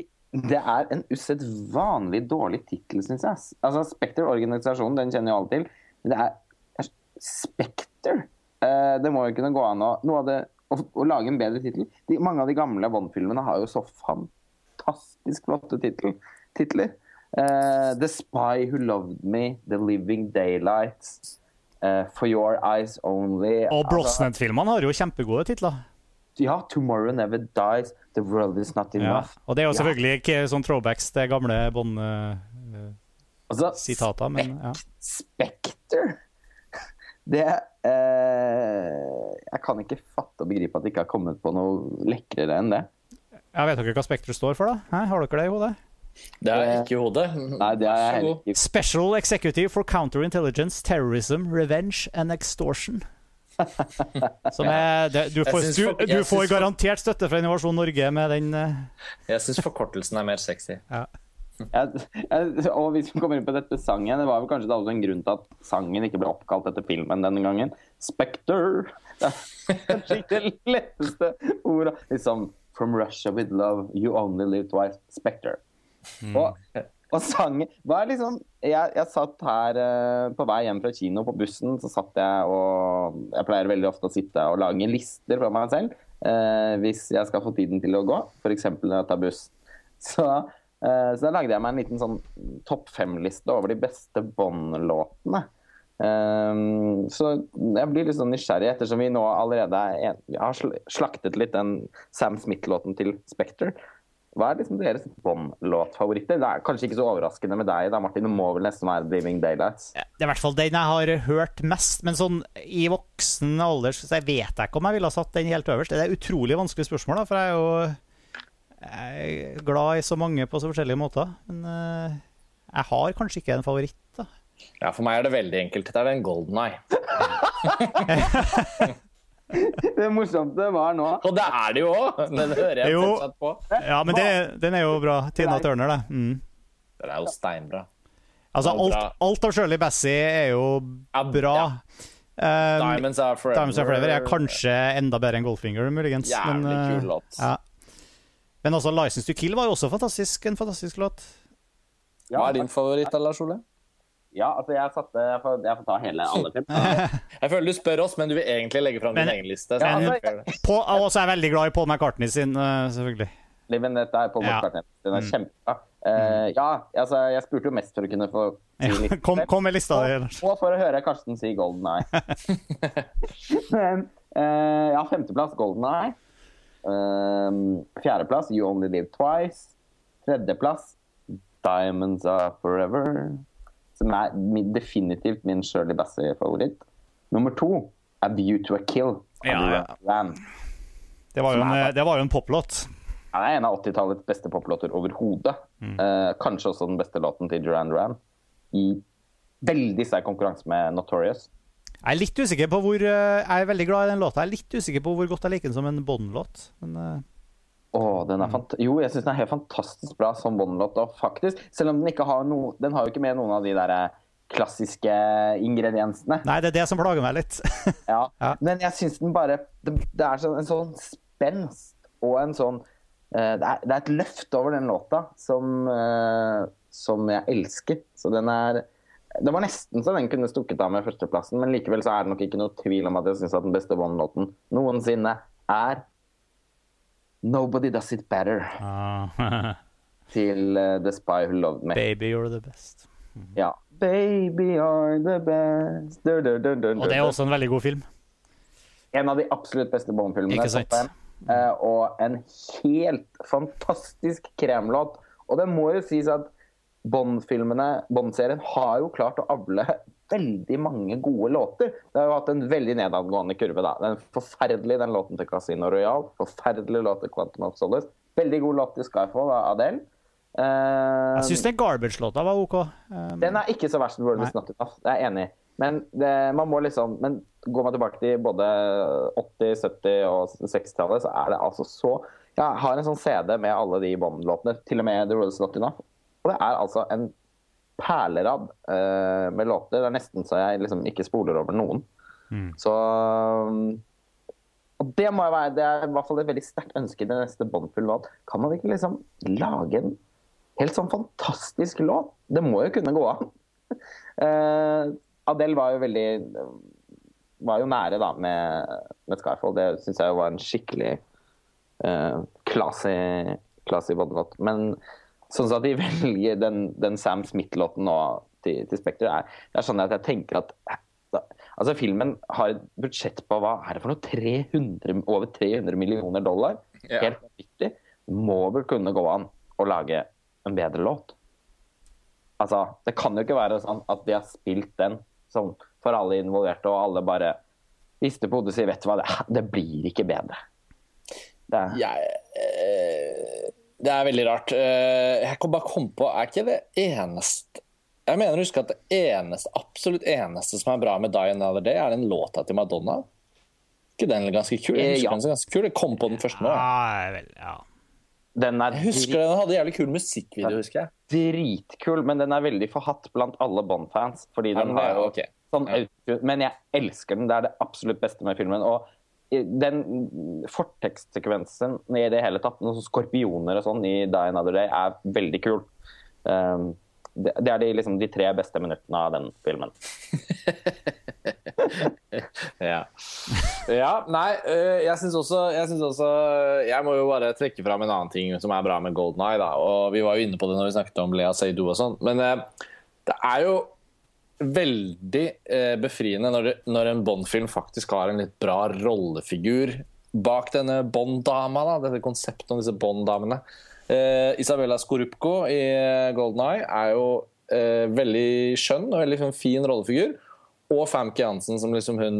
det er en usedvanlig dårlig tittel, syns jeg. Altså, Spekter, organisasjonen, den kjenner jo alle til. Men det er Spekter. Eh, det må jo kunne gå an å, det, å, å lage en bedre tittel. Mange av de gamle Bond-filmene har jo så fantastisk flotte titler. Eh, The Spy Who Loved Me, The Living Daylights, eh, For Your Eyes Only Og Altså, Brosnan-filmene har jo kjempegode titler. ja, Tomorrow Never Dies, The World Is Not Ja. Enough. Og det er jo Ja. selvfølgelig ikke sånn throwbacks til gamle Bond-sitater, Altså, men ja. Spekter Det eh, Jeg kan ikke fatte og begripe at det ikke har kommet på noe lekrere enn det. Jeg vet dere hva Spekter står for, da? Hæ? Har dere det i hodet? Det er ikke i hodet. Nei, det er jeg heller ikke. Special Executive for Counterintelligence, Terrorism, Revenge and Extortion. Som er, det, du, får, du, du får garantert støtte fra Innovasjon Norge med den eh, Jeg syns forkortelsen er mer sexy. Jeg, jeg, og hvis vi kommer inn på dette sangen, det var vel kanskje også en grunn til at sangen ikke ble oppkalt etter filmen denne gangen. Spectre. Det er kanskje ikke det letteste ordet. Liksom From Russia with love, you only live twice. Spectre. Og, og sangen Hva er liksom Jeg, jeg satt her uh, på vei hjem fra kino på bussen, så satt jeg og Jeg pleier veldig ofte å sitte og lage lister for meg selv uh, hvis jeg skal få tiden til å gå, f.eks. når jeg tar buss. Så, så da lagde jeg meg en liten sånn topp fem-liste over de beste Bond-låtene. Um, så jeg blir litt sånn nysgjerrig, ettersom vi nå allerede er en, har slaktet litt den Sam Smith-låten til Spekter. Hva er liksom deres Bond-låtfavoritter? Det er kanskje ikke så overraskende med deg, da, Martin. Det må vel nesten være 'Dreaming Daylights'. Det er i hvert fall den jeg har hørt mest, men sånn i voksen alder så jeg vet jeg ikke om jeg ville ha satt den helt øverst. Det er et utrolig vanskelig spørsmål, da, for jeg er jo jeg er glad i så mange på så forskjellige måter. Men uh, jeg har kanskje ikke en favoritt, da. Ja, For meg er det veldig enkelt. Det er en golden eye. Det morsomste var nå Og det er det jo òg! Den hører jeg Jo. fortsatt på. Ja, men det, den er jo bra. Tina Turner, det. Mm. Den er jo steinbra. Altså, alt, alt av Shirley Bassey er jo bra. ja. Um, Diamonds Are Forever. Diamonds Are Forever er kanskje enda bedre enn Goldfinger, muligens. Jævlig men, uh, kul låt. Ja. Men altså, License to Kill var jo også fantastisk, en fantastisk låt. Hva er din favoritt, Lars Ole? Ja, altså, jeg satte Jeg får, jeg får ta hele alle fem. Jeg føler du spør oss, men du vil egentlig legge fram din egen liste. så men- gjør. På, og så er jeg veldig glad i Paul McCartney sin, eh, selvfølgelig. Men dette er Paul Ja. McCartney. Den er kjempebra. Uh, ja, altså, jeg spurte jo mest for å kunne få si Ja, kom, kom med lista di. Lars. Og for å høre Karsten si Golden Eye. Men uh, ja, femteplass Golden Eye. Um, fjerdeplass You Only Live Twice. Tredjeplass Diamonds Are Forever. Som er definitivt min Shirley Bassey-favoritt. Nummer to er View to a Kill. Ja, ja. Det var jo en, det var jo en poplåt. Det er en av 80-tallets beste poplåter overhodet. Mm. Eh, kanskje også den beste låten til Duran Duran. I veldig sterk konkurranse med Notorious. Jeg er litt usikker på hvor eh, Jeg er veldig glad i den låta. Jeg er litt usikker på hvor godt jeg liker den som en Bond-låt. Men Oh, den Mm. er fant jo, jeg syns den er helt fantastisk bra som Bond-låt. Og faktisk, selv om den ikke har noe Den har jo ikke med noen av de der eh, klassiske ingrediensene. nei, det er det som plager meg litt. Ja. Ja. Men jeg syns den bare Det, det er sånn, en sånn spenst og en sånn uh, det, er, det er et løft over den låta som, uh, som jeg elsker. Så den er Det var nesten så den kunne stukket av med førsteplassen, men likevel så er det nok ikke noe tvil om at jeg syns at den beste One-låten noensinne er 'Nobody Does It Better' Ah, til uh, The Spy Who Loved Me. Baby, you're the best. Ja. Baby are the best dur, dur, dur, du, Og det er også en veldig god film. En av de absolutt beste Bond-filmene. Ikke. Eh, og en helt fantastisk kremlåt. Og det må jo sies at Bond-filmene, Bond-serien, har jo klart å avle veldig mange gode låter. Det har jo hatt en veldig nedadgående kurve. da. Den er forferdelig, den låten til Casino Royal. Forferdelig låt til Quantum of Solace. Veldig god låt til Skyfall av Adele. Eh, Jeg syns den Garbage-låta var OK. Um, den er ikke så verst. World is not enough. Det er jeg enig i. Men det, man må liksom Men går man tilbake til både 80-, 70- og 60-tallet, så er det altså så Jeg har en sånn CD med alle de Bond-låtene, til og med The Royal Slot Enough. Og det er altså en perlerad uh, med låter. Det er nesten så jeg liksom ikke spoler over noen. Så og det må jo være, det er i hvert fall et veldig sterkt ønske i det neste Bond-film. at Kan man ikke liksom lage en helt sånn fantastisk låt? Det må jo kunne gå an. Uh, Adele var jo veldig var jo nære da med, med Skyfall. Det syns jeg var en skikkelig uh, classy, classy Bond-låt. Men sånn at de velger den, den Sam Smith-låten nå til, til Spekter, er, det er sånn at jeg tenker at da, altså Filmen har et budsjett på hva er det for noe 300, over 300 millioner dollar. Ja. Helt vanvittig. Må vel kunne gå an å lage en bedre låt. Altså, Det kan jo ikke være sånn at de har spilt den sånn for alle involverte, og alle bare rister på hodet og sier vet du hva, det, det blir ikke bedre. Det er, Jeg, eh, det er veldig rart. Eh, Jeg kan bare komme på Er ikke det eneste Jeg mener å huske at det eneste, absolutt eneste som er bra med Die Another Day, er den låta til Madonna. ikke den ganske kul? Jeg Eh, ja. ganske kul. Jeg kom på den først nå. Ja, vel, ja. Den er Jeg husker Den hadde jævlig kul musikkvideo, husker jeg. dritkul, men den er veldig forhatt blant alle Bond-fans. Fordi den, den har er jo okay. sånn Ja. Men jeg elsker den. Det er det absolutt beste med filmen. Og den fortekstsekvensen i det hele tatt, noen skorpioner og sånn i Die Another Day, er veldig kul. Um, det, er de, liksom, de tre beste minuttene av den filmen. Ja. ja nei, jeg syns også, også Jeg må jo bare trekke fram en annen ting som er bra med Golden Eye. Da. Og vi var jo inne på det når vi snakket om Lea Seydoux og sånn. Men det er jo veldig eh, befriende når, det, når en Bond-film faktisk har en litt bra rollefigur bak denne Bond-dama. da, Dette konseptet om disse Bond-damene. Eh, Isabella Skorupko i Golden Eye er jo eh, veldig skjønn og veldig sånn fin rollefigur. Og Famke Jansen som liksom hun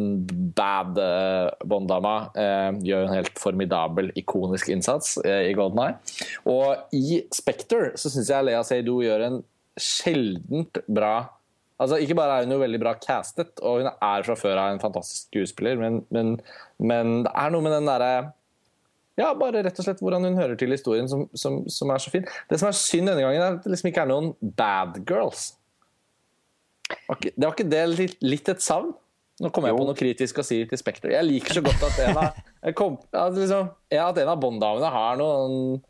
bad eh, Bond-dama eh, gjør en helt formidabel, ikonisk innsats eh, i Golden Eye. Og i Spectre så syns jeg Lea Seydoux gjør en sjeldent bra Altså, Ikke bare er hun jo veldig bra castet, og hun er fra før av en fantastisk skuespiller, men, men, men det er noe med den derre ja, bare rett og slett hvordan hun hører til historien, som, som, som er så fin. Det som er synd denne gangen, er at det liksom ikke er noen bad girls. Var ikke- Det var ikke det litt, litt et savn? Nå kommer jeg Jo. på noe kritisk å si til Spekter. Jeg liker så godt at en av, kom, at liksom, ja, at en av Bond-damene har noen,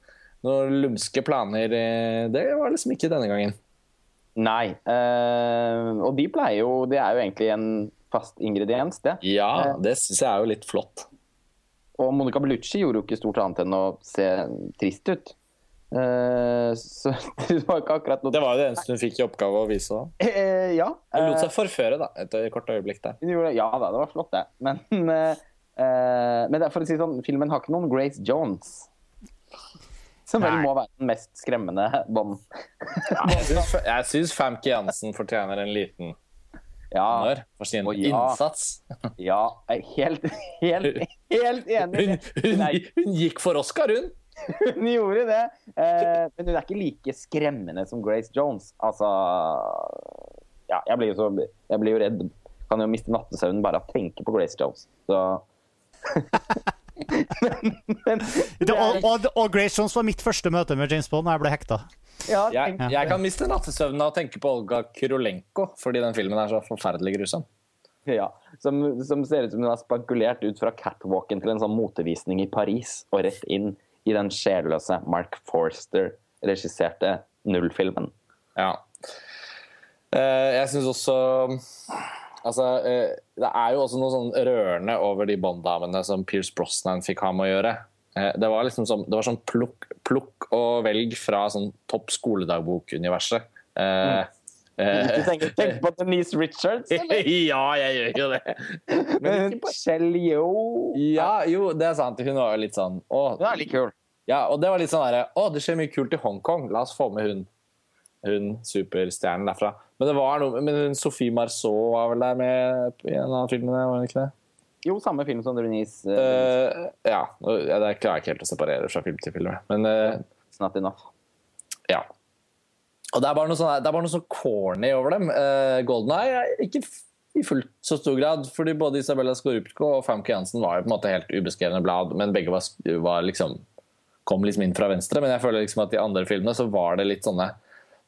noen lumske planer. eh, Det var liksom ikke denne gangen. Nei. Uh, og de pleier jo Det er jo egentlig en fast ingrediens, det. Ja, det syns jeg er jo litt flott. Og Monica Bellucci gjorde jo ikke stort annet enn å se trist ut. Uh, så det var ikke akkurat noe Det var jo det eneste hun fikk i oppgave å vise. da. uh, Ja. Hun lot eh, seg forføre da, et kort øyeblikk der. ja da, det var flott, det. Men, uh, eh, men for å si sånn, filmen har ikke noen Grace Jones. Som vel må være den mest skremmende bånd. Jeg syns Famke Jansen fortjener en liten Ja, honnør for sin ja. innsats. ja jeg er helt, helt, helt enig. Hun, hun, hun gikk for Oscar, hun! hun gjorde det. Eh, men hun er ikke like skremmende som Grace Jones. Altså Ja, jeg blir jo så Jeg blir jo redd. Kan jo miste nattesøvnen bare av å tenke på Grace Jones. Så men, men, Det, og, og, og Grace Jones var mitt første møte med James Bond da jeg ble hekta. ja, Jeg, jeg kan miste nattesøvnen av å tenke på Olga Kurolenko, fordi den filmen er så forferdelig grusom. Ja, som, som ser ut som hun har spankulert ut fra catwalken til en sånn motevisning i Paris og rett inn i den sjelløse Mark Forster-regisserte nullfilmen. Ja. Uh, jeg syns også Altså, eh, det er jo også noe sånn rørende over de Bond-damene som Pierce Brosnan fikk ha med å gjøre. Eh, det var liksom sånn, det var sånn plukk, plukk og velg fra sånn topp skoledagbok-universet. Mm. Du tenker, tenker på Denise Richards, eller? ja, jeg gjør jo det. Men på Shell Yo. Ja, jo, det er sant. Hun var jo litt sånn å, Hun er litt kul. Ja, og det var litt sånn derre Å, det skjer mye kult i Hongkong. La oss få med hun, hun superstjernen derfra. Men det var noe Men Sophie Marceau var vel der med i en annen film? Var hun ikke det? Jo, samme film som Denise. Uh, uh, ja. Det klarer jeg ikke helt å separere fra film til film. Men uh, Snart enough. ja. Og det er bare noe sånn, det er bare noe så corny over dem. Uh, Golden Eye er ikke, i fullt så stor grad. fordi både Isabella Skorupko og Famke Jansen var jo på en måte helt ubeskrevne blad, men begge var, var liksom kom liksom inn fra venstre. Men jeg føler liksom at i andre filmene så var det litt sånne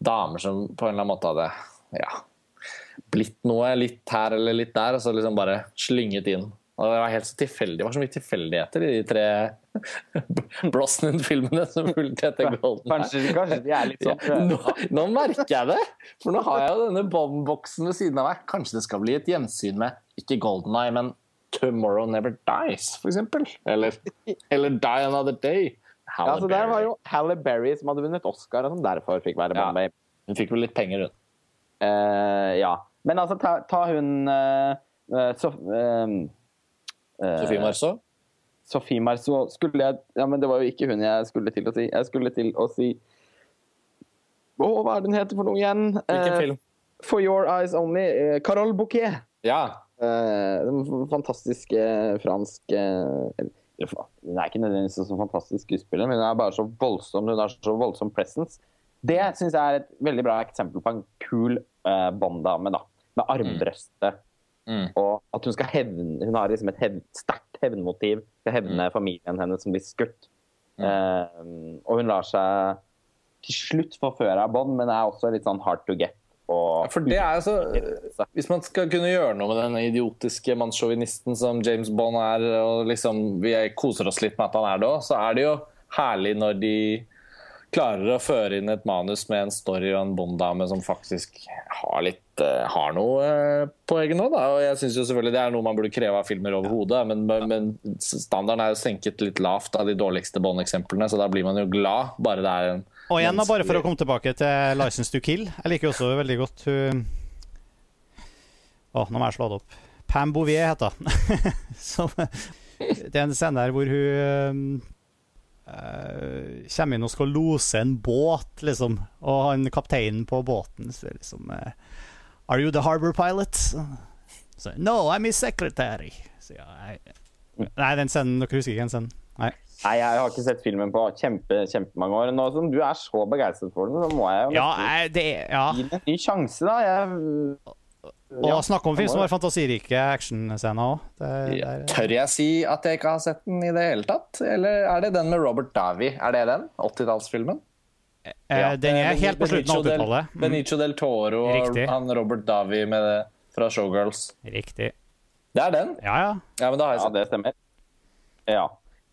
damer som på en eller annen måte hadde ja, blitt noe litt her eller litt der, og så liksom bare slynget inn. Og Det var helt så tilfeldig. Det var så mye tilfeldigheter i de tre Brosnan-filmene som fulgte etter Golden. Kanskje, kanskje de er litt sånn Ja, nå, nå merker jeg det! For nå har jeg jo denne bomboksen ved siden av meg. Kanskje det skal bli et gjensyn med ikke Golden Eye, men Tomorrow Never Dies, eksempel. Eller, eller Die Another Day. Ja, så Der var jo Halle Berry som hadde vunnet Oscar, og som derfor fikk være Ja. Hun fikk vel litt penger, hun. Eh, ja. Men altså, ta, ta hun uh, Sof, eh, eh, Sofie Marceau. Sofie Marceau skulle jeg Ja, men det var jo ikke hun jeg skulle til å si. Jeg skulle til å si Å, hva er det hun heter for noe igjen? Hvilken film? For Your Eyes Only. Carole Bouquet. Ja. Uh, den fantastiske franske uh, Hun er ikke nødvendigvis så fantastisk skuespiller, men hun er bare så voldsom Hun har så voldsom presence. Det syns jeg er et veldig bra eksempel på en kul uh, Bond-dame, da. Med armbrøstet. Mm. Og at hun skal hevne Hun har liksom et hev, sterkt hevnmotiv. Skal hevne familien hennes som blir skutt. Eh, og hun lar seg til slutt forføre av Bond, men er også litt sånn hard to get. Og For det er altså, så Hvis man skal kunne gjøre noe med den idiotiske mannssjåvinisten som James Bond er, og liksom vi koser oss litt med at han er det òg, så er det jo herlig når de klarer å føre inn et manus med en story og en Bond-dame som faktisk har litt eh, har noe eh, på egen hånd. Da. Og jeg synes jo selvfølgelig Det er noe man burde kreve av filmer overhodet, men, men standarden er jo senket litt lavt av de dårligste Bond-eksemplene, så da blir man jo glad bare det er en Og igjen, da, bare for å komme tilbake til 'License to Kill'. Jeg liker også veldig godt hun Å, nå må jeg slå det opp. Pam Bouvier heter hun. Det er en scene der hvor hun eh, kommer inn og skal lose en båt, liksom. Og han kapteinen på båten sier liksom uh, Are you the harbor pilot? Så, no, I'm his secretary. Så, ja, jeg, nei, den scenen Dere husker ikke den scenen? Nei. Nei, jeg har ikke sett filmen på kjempe, kjempemange år. Nå som du er så begeistret for den, så må jeg jo Ja, det Ja. gi den en ny sjanse, da. Jeg, Og Ja, snakk om film som har fantasirike actionscener òg. Tør jeg si at jeg ikke har sett den i det hele tatt? Eller er det den med Robert Davi? Er det den? 80-tallsfilmen? Eh, den er helt på slutten av 80-tallet. Mm, Benicio del Toro og Riktig. han Robert Davi med det fra Showgirls. riktig. Det er den? Ja, ja. Ja, men da har jeg ja, sett det stemmer. Ja.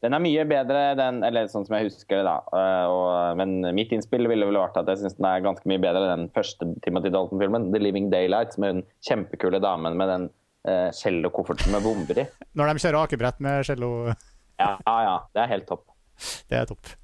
Den er mye bedre, den, eller sånn som jeg husker det, da. Eh, Og, men mitt innspill ville vel vært at jeg syns den er ganske mye bedre enn den første Timothy Dalton-filmen, 'The Living Daylights', med den kjempekule damen med den uh, kofferten med bomber i. Når de kjører akebrett med cello, Ja, ja, ja. Det er helt topp. det er topp.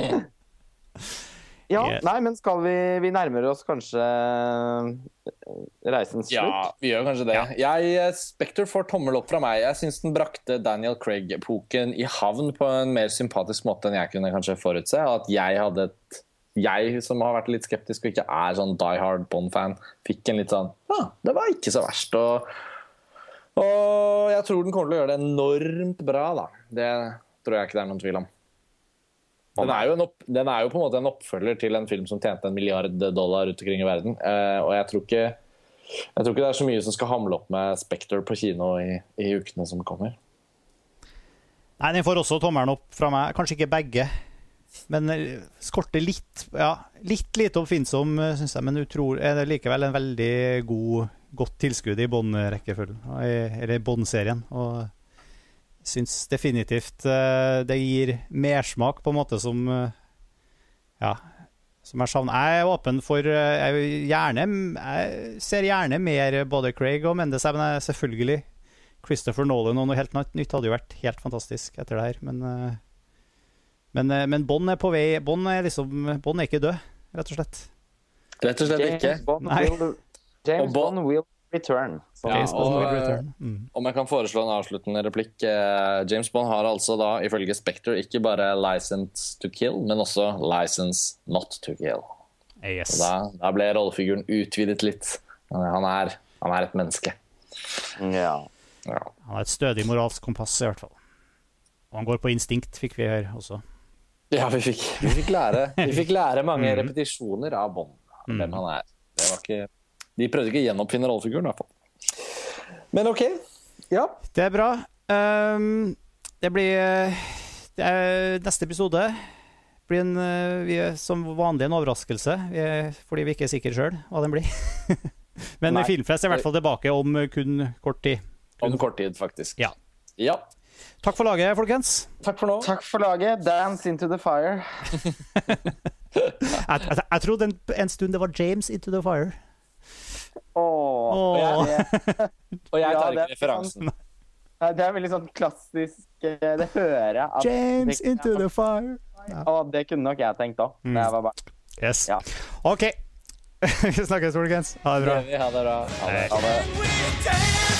Ja, Yes. nei, men skal vi Vi nærmer oss kanskje eh, reisens slutt? Ja, vi gjør kanskje det. Jeg, Spekter Spectre får tommel opp fra meg. Jeg syns den brakte Daniel Craig-epoken i havn på en mer sympatisk måte enn jeg kunne kanskje forutse. Og at jeg hadde et jeg som har vært litt skeptisk og ikke er sånn die hard Bond-fan, fikk en litt sånn Ja, det var ikke så verst. Og, og jeg tror den kommer til å gjøre det enormt bra, da. Det tror jeg ikke det er noen tvil om. Den er, jo en opp, den er jo på en måte en oppfølger til en film som tjente en milliard dollar rundt omkring i verden. Uh, og jeg tror, ikke, jeg tror ikke det er så mye som skal hamle opp med Spectre på kino i, i ukene som kommer. Nei, den får også tommelen opp fra meg. Kanskje ikke begge. Men eh, skorter litt ja, Litt lite oppfinnsom, syns jeg, men utrolig, er det likevel en veldig god, godt tilskudd i Bond-rekkefølgen. Eller Bond-serien. Og syns definitivt eh, det gir mersmak, på en måte, som eh, Ja. Som jeg savner. Jeg er åpen for eh, Jeg, gjerne, jeg ser gjerne mer både Craig og Mendes, men jeg, selvfølgelig Christopher Nolan og noe helt nytt hadde jo vært helt fantastisk etter det her, men Men, men Bond er på vei Bond er liksom Bond er ikke død, rett og slett. Rett og slett ikke. James Bond Nei. will, James Bond will return. Ja, og, eh, return. Mm. Om jeg kan foreslå en avsluttende replikk. Eh, James Bond har altså da ifølge Spectre ikke bare 'license to kill', men også 'license not to kill'. Yes. Da, da ble rollefiguren utvidet litt. Han er, han er et menneske. Ja. Ja. Han har et stødig moralsk kompass, i hvert fall. Og han går på instinkt, fikk vi høre også. Ja, vi fikk, vi fikk, lære, vi fikk lære mange mm. repetisjoner av Bond, hvem han er. Det var ikke, de prøvde ikke å gjenoppfinne rollefiguren, i hvert fall. Men OK. Ja. Det er bra. Um, det blir det er, Neste episode blir en, eh, vi er, som vanlig en overraskelse, vi er, fordi vi ikke er sikre sjøl hva den blir. Men Nei. Filmfest er i hvert fall tilbake om kun kort tid. Om kort tid, faktisk. Ja. ja. Takk for laget, folkens. Takk for nå. Takk for laget. Dance into the fire. Jeg, jeg, jeg trodde en, en stund det var James Into the Fire. Åh, Åh. jeg, Og jeg tar det ikke er referansen. Nei, det er veldig sånn klassisk eh, Det hører jeg. at- James Into the Fire. Å, det kunne nok jeg tenkt òg. Mm. Yes. Ja. OK. Vi snakkes, folkens. Ha det bra. Ha det bra. Ha det. Ha det.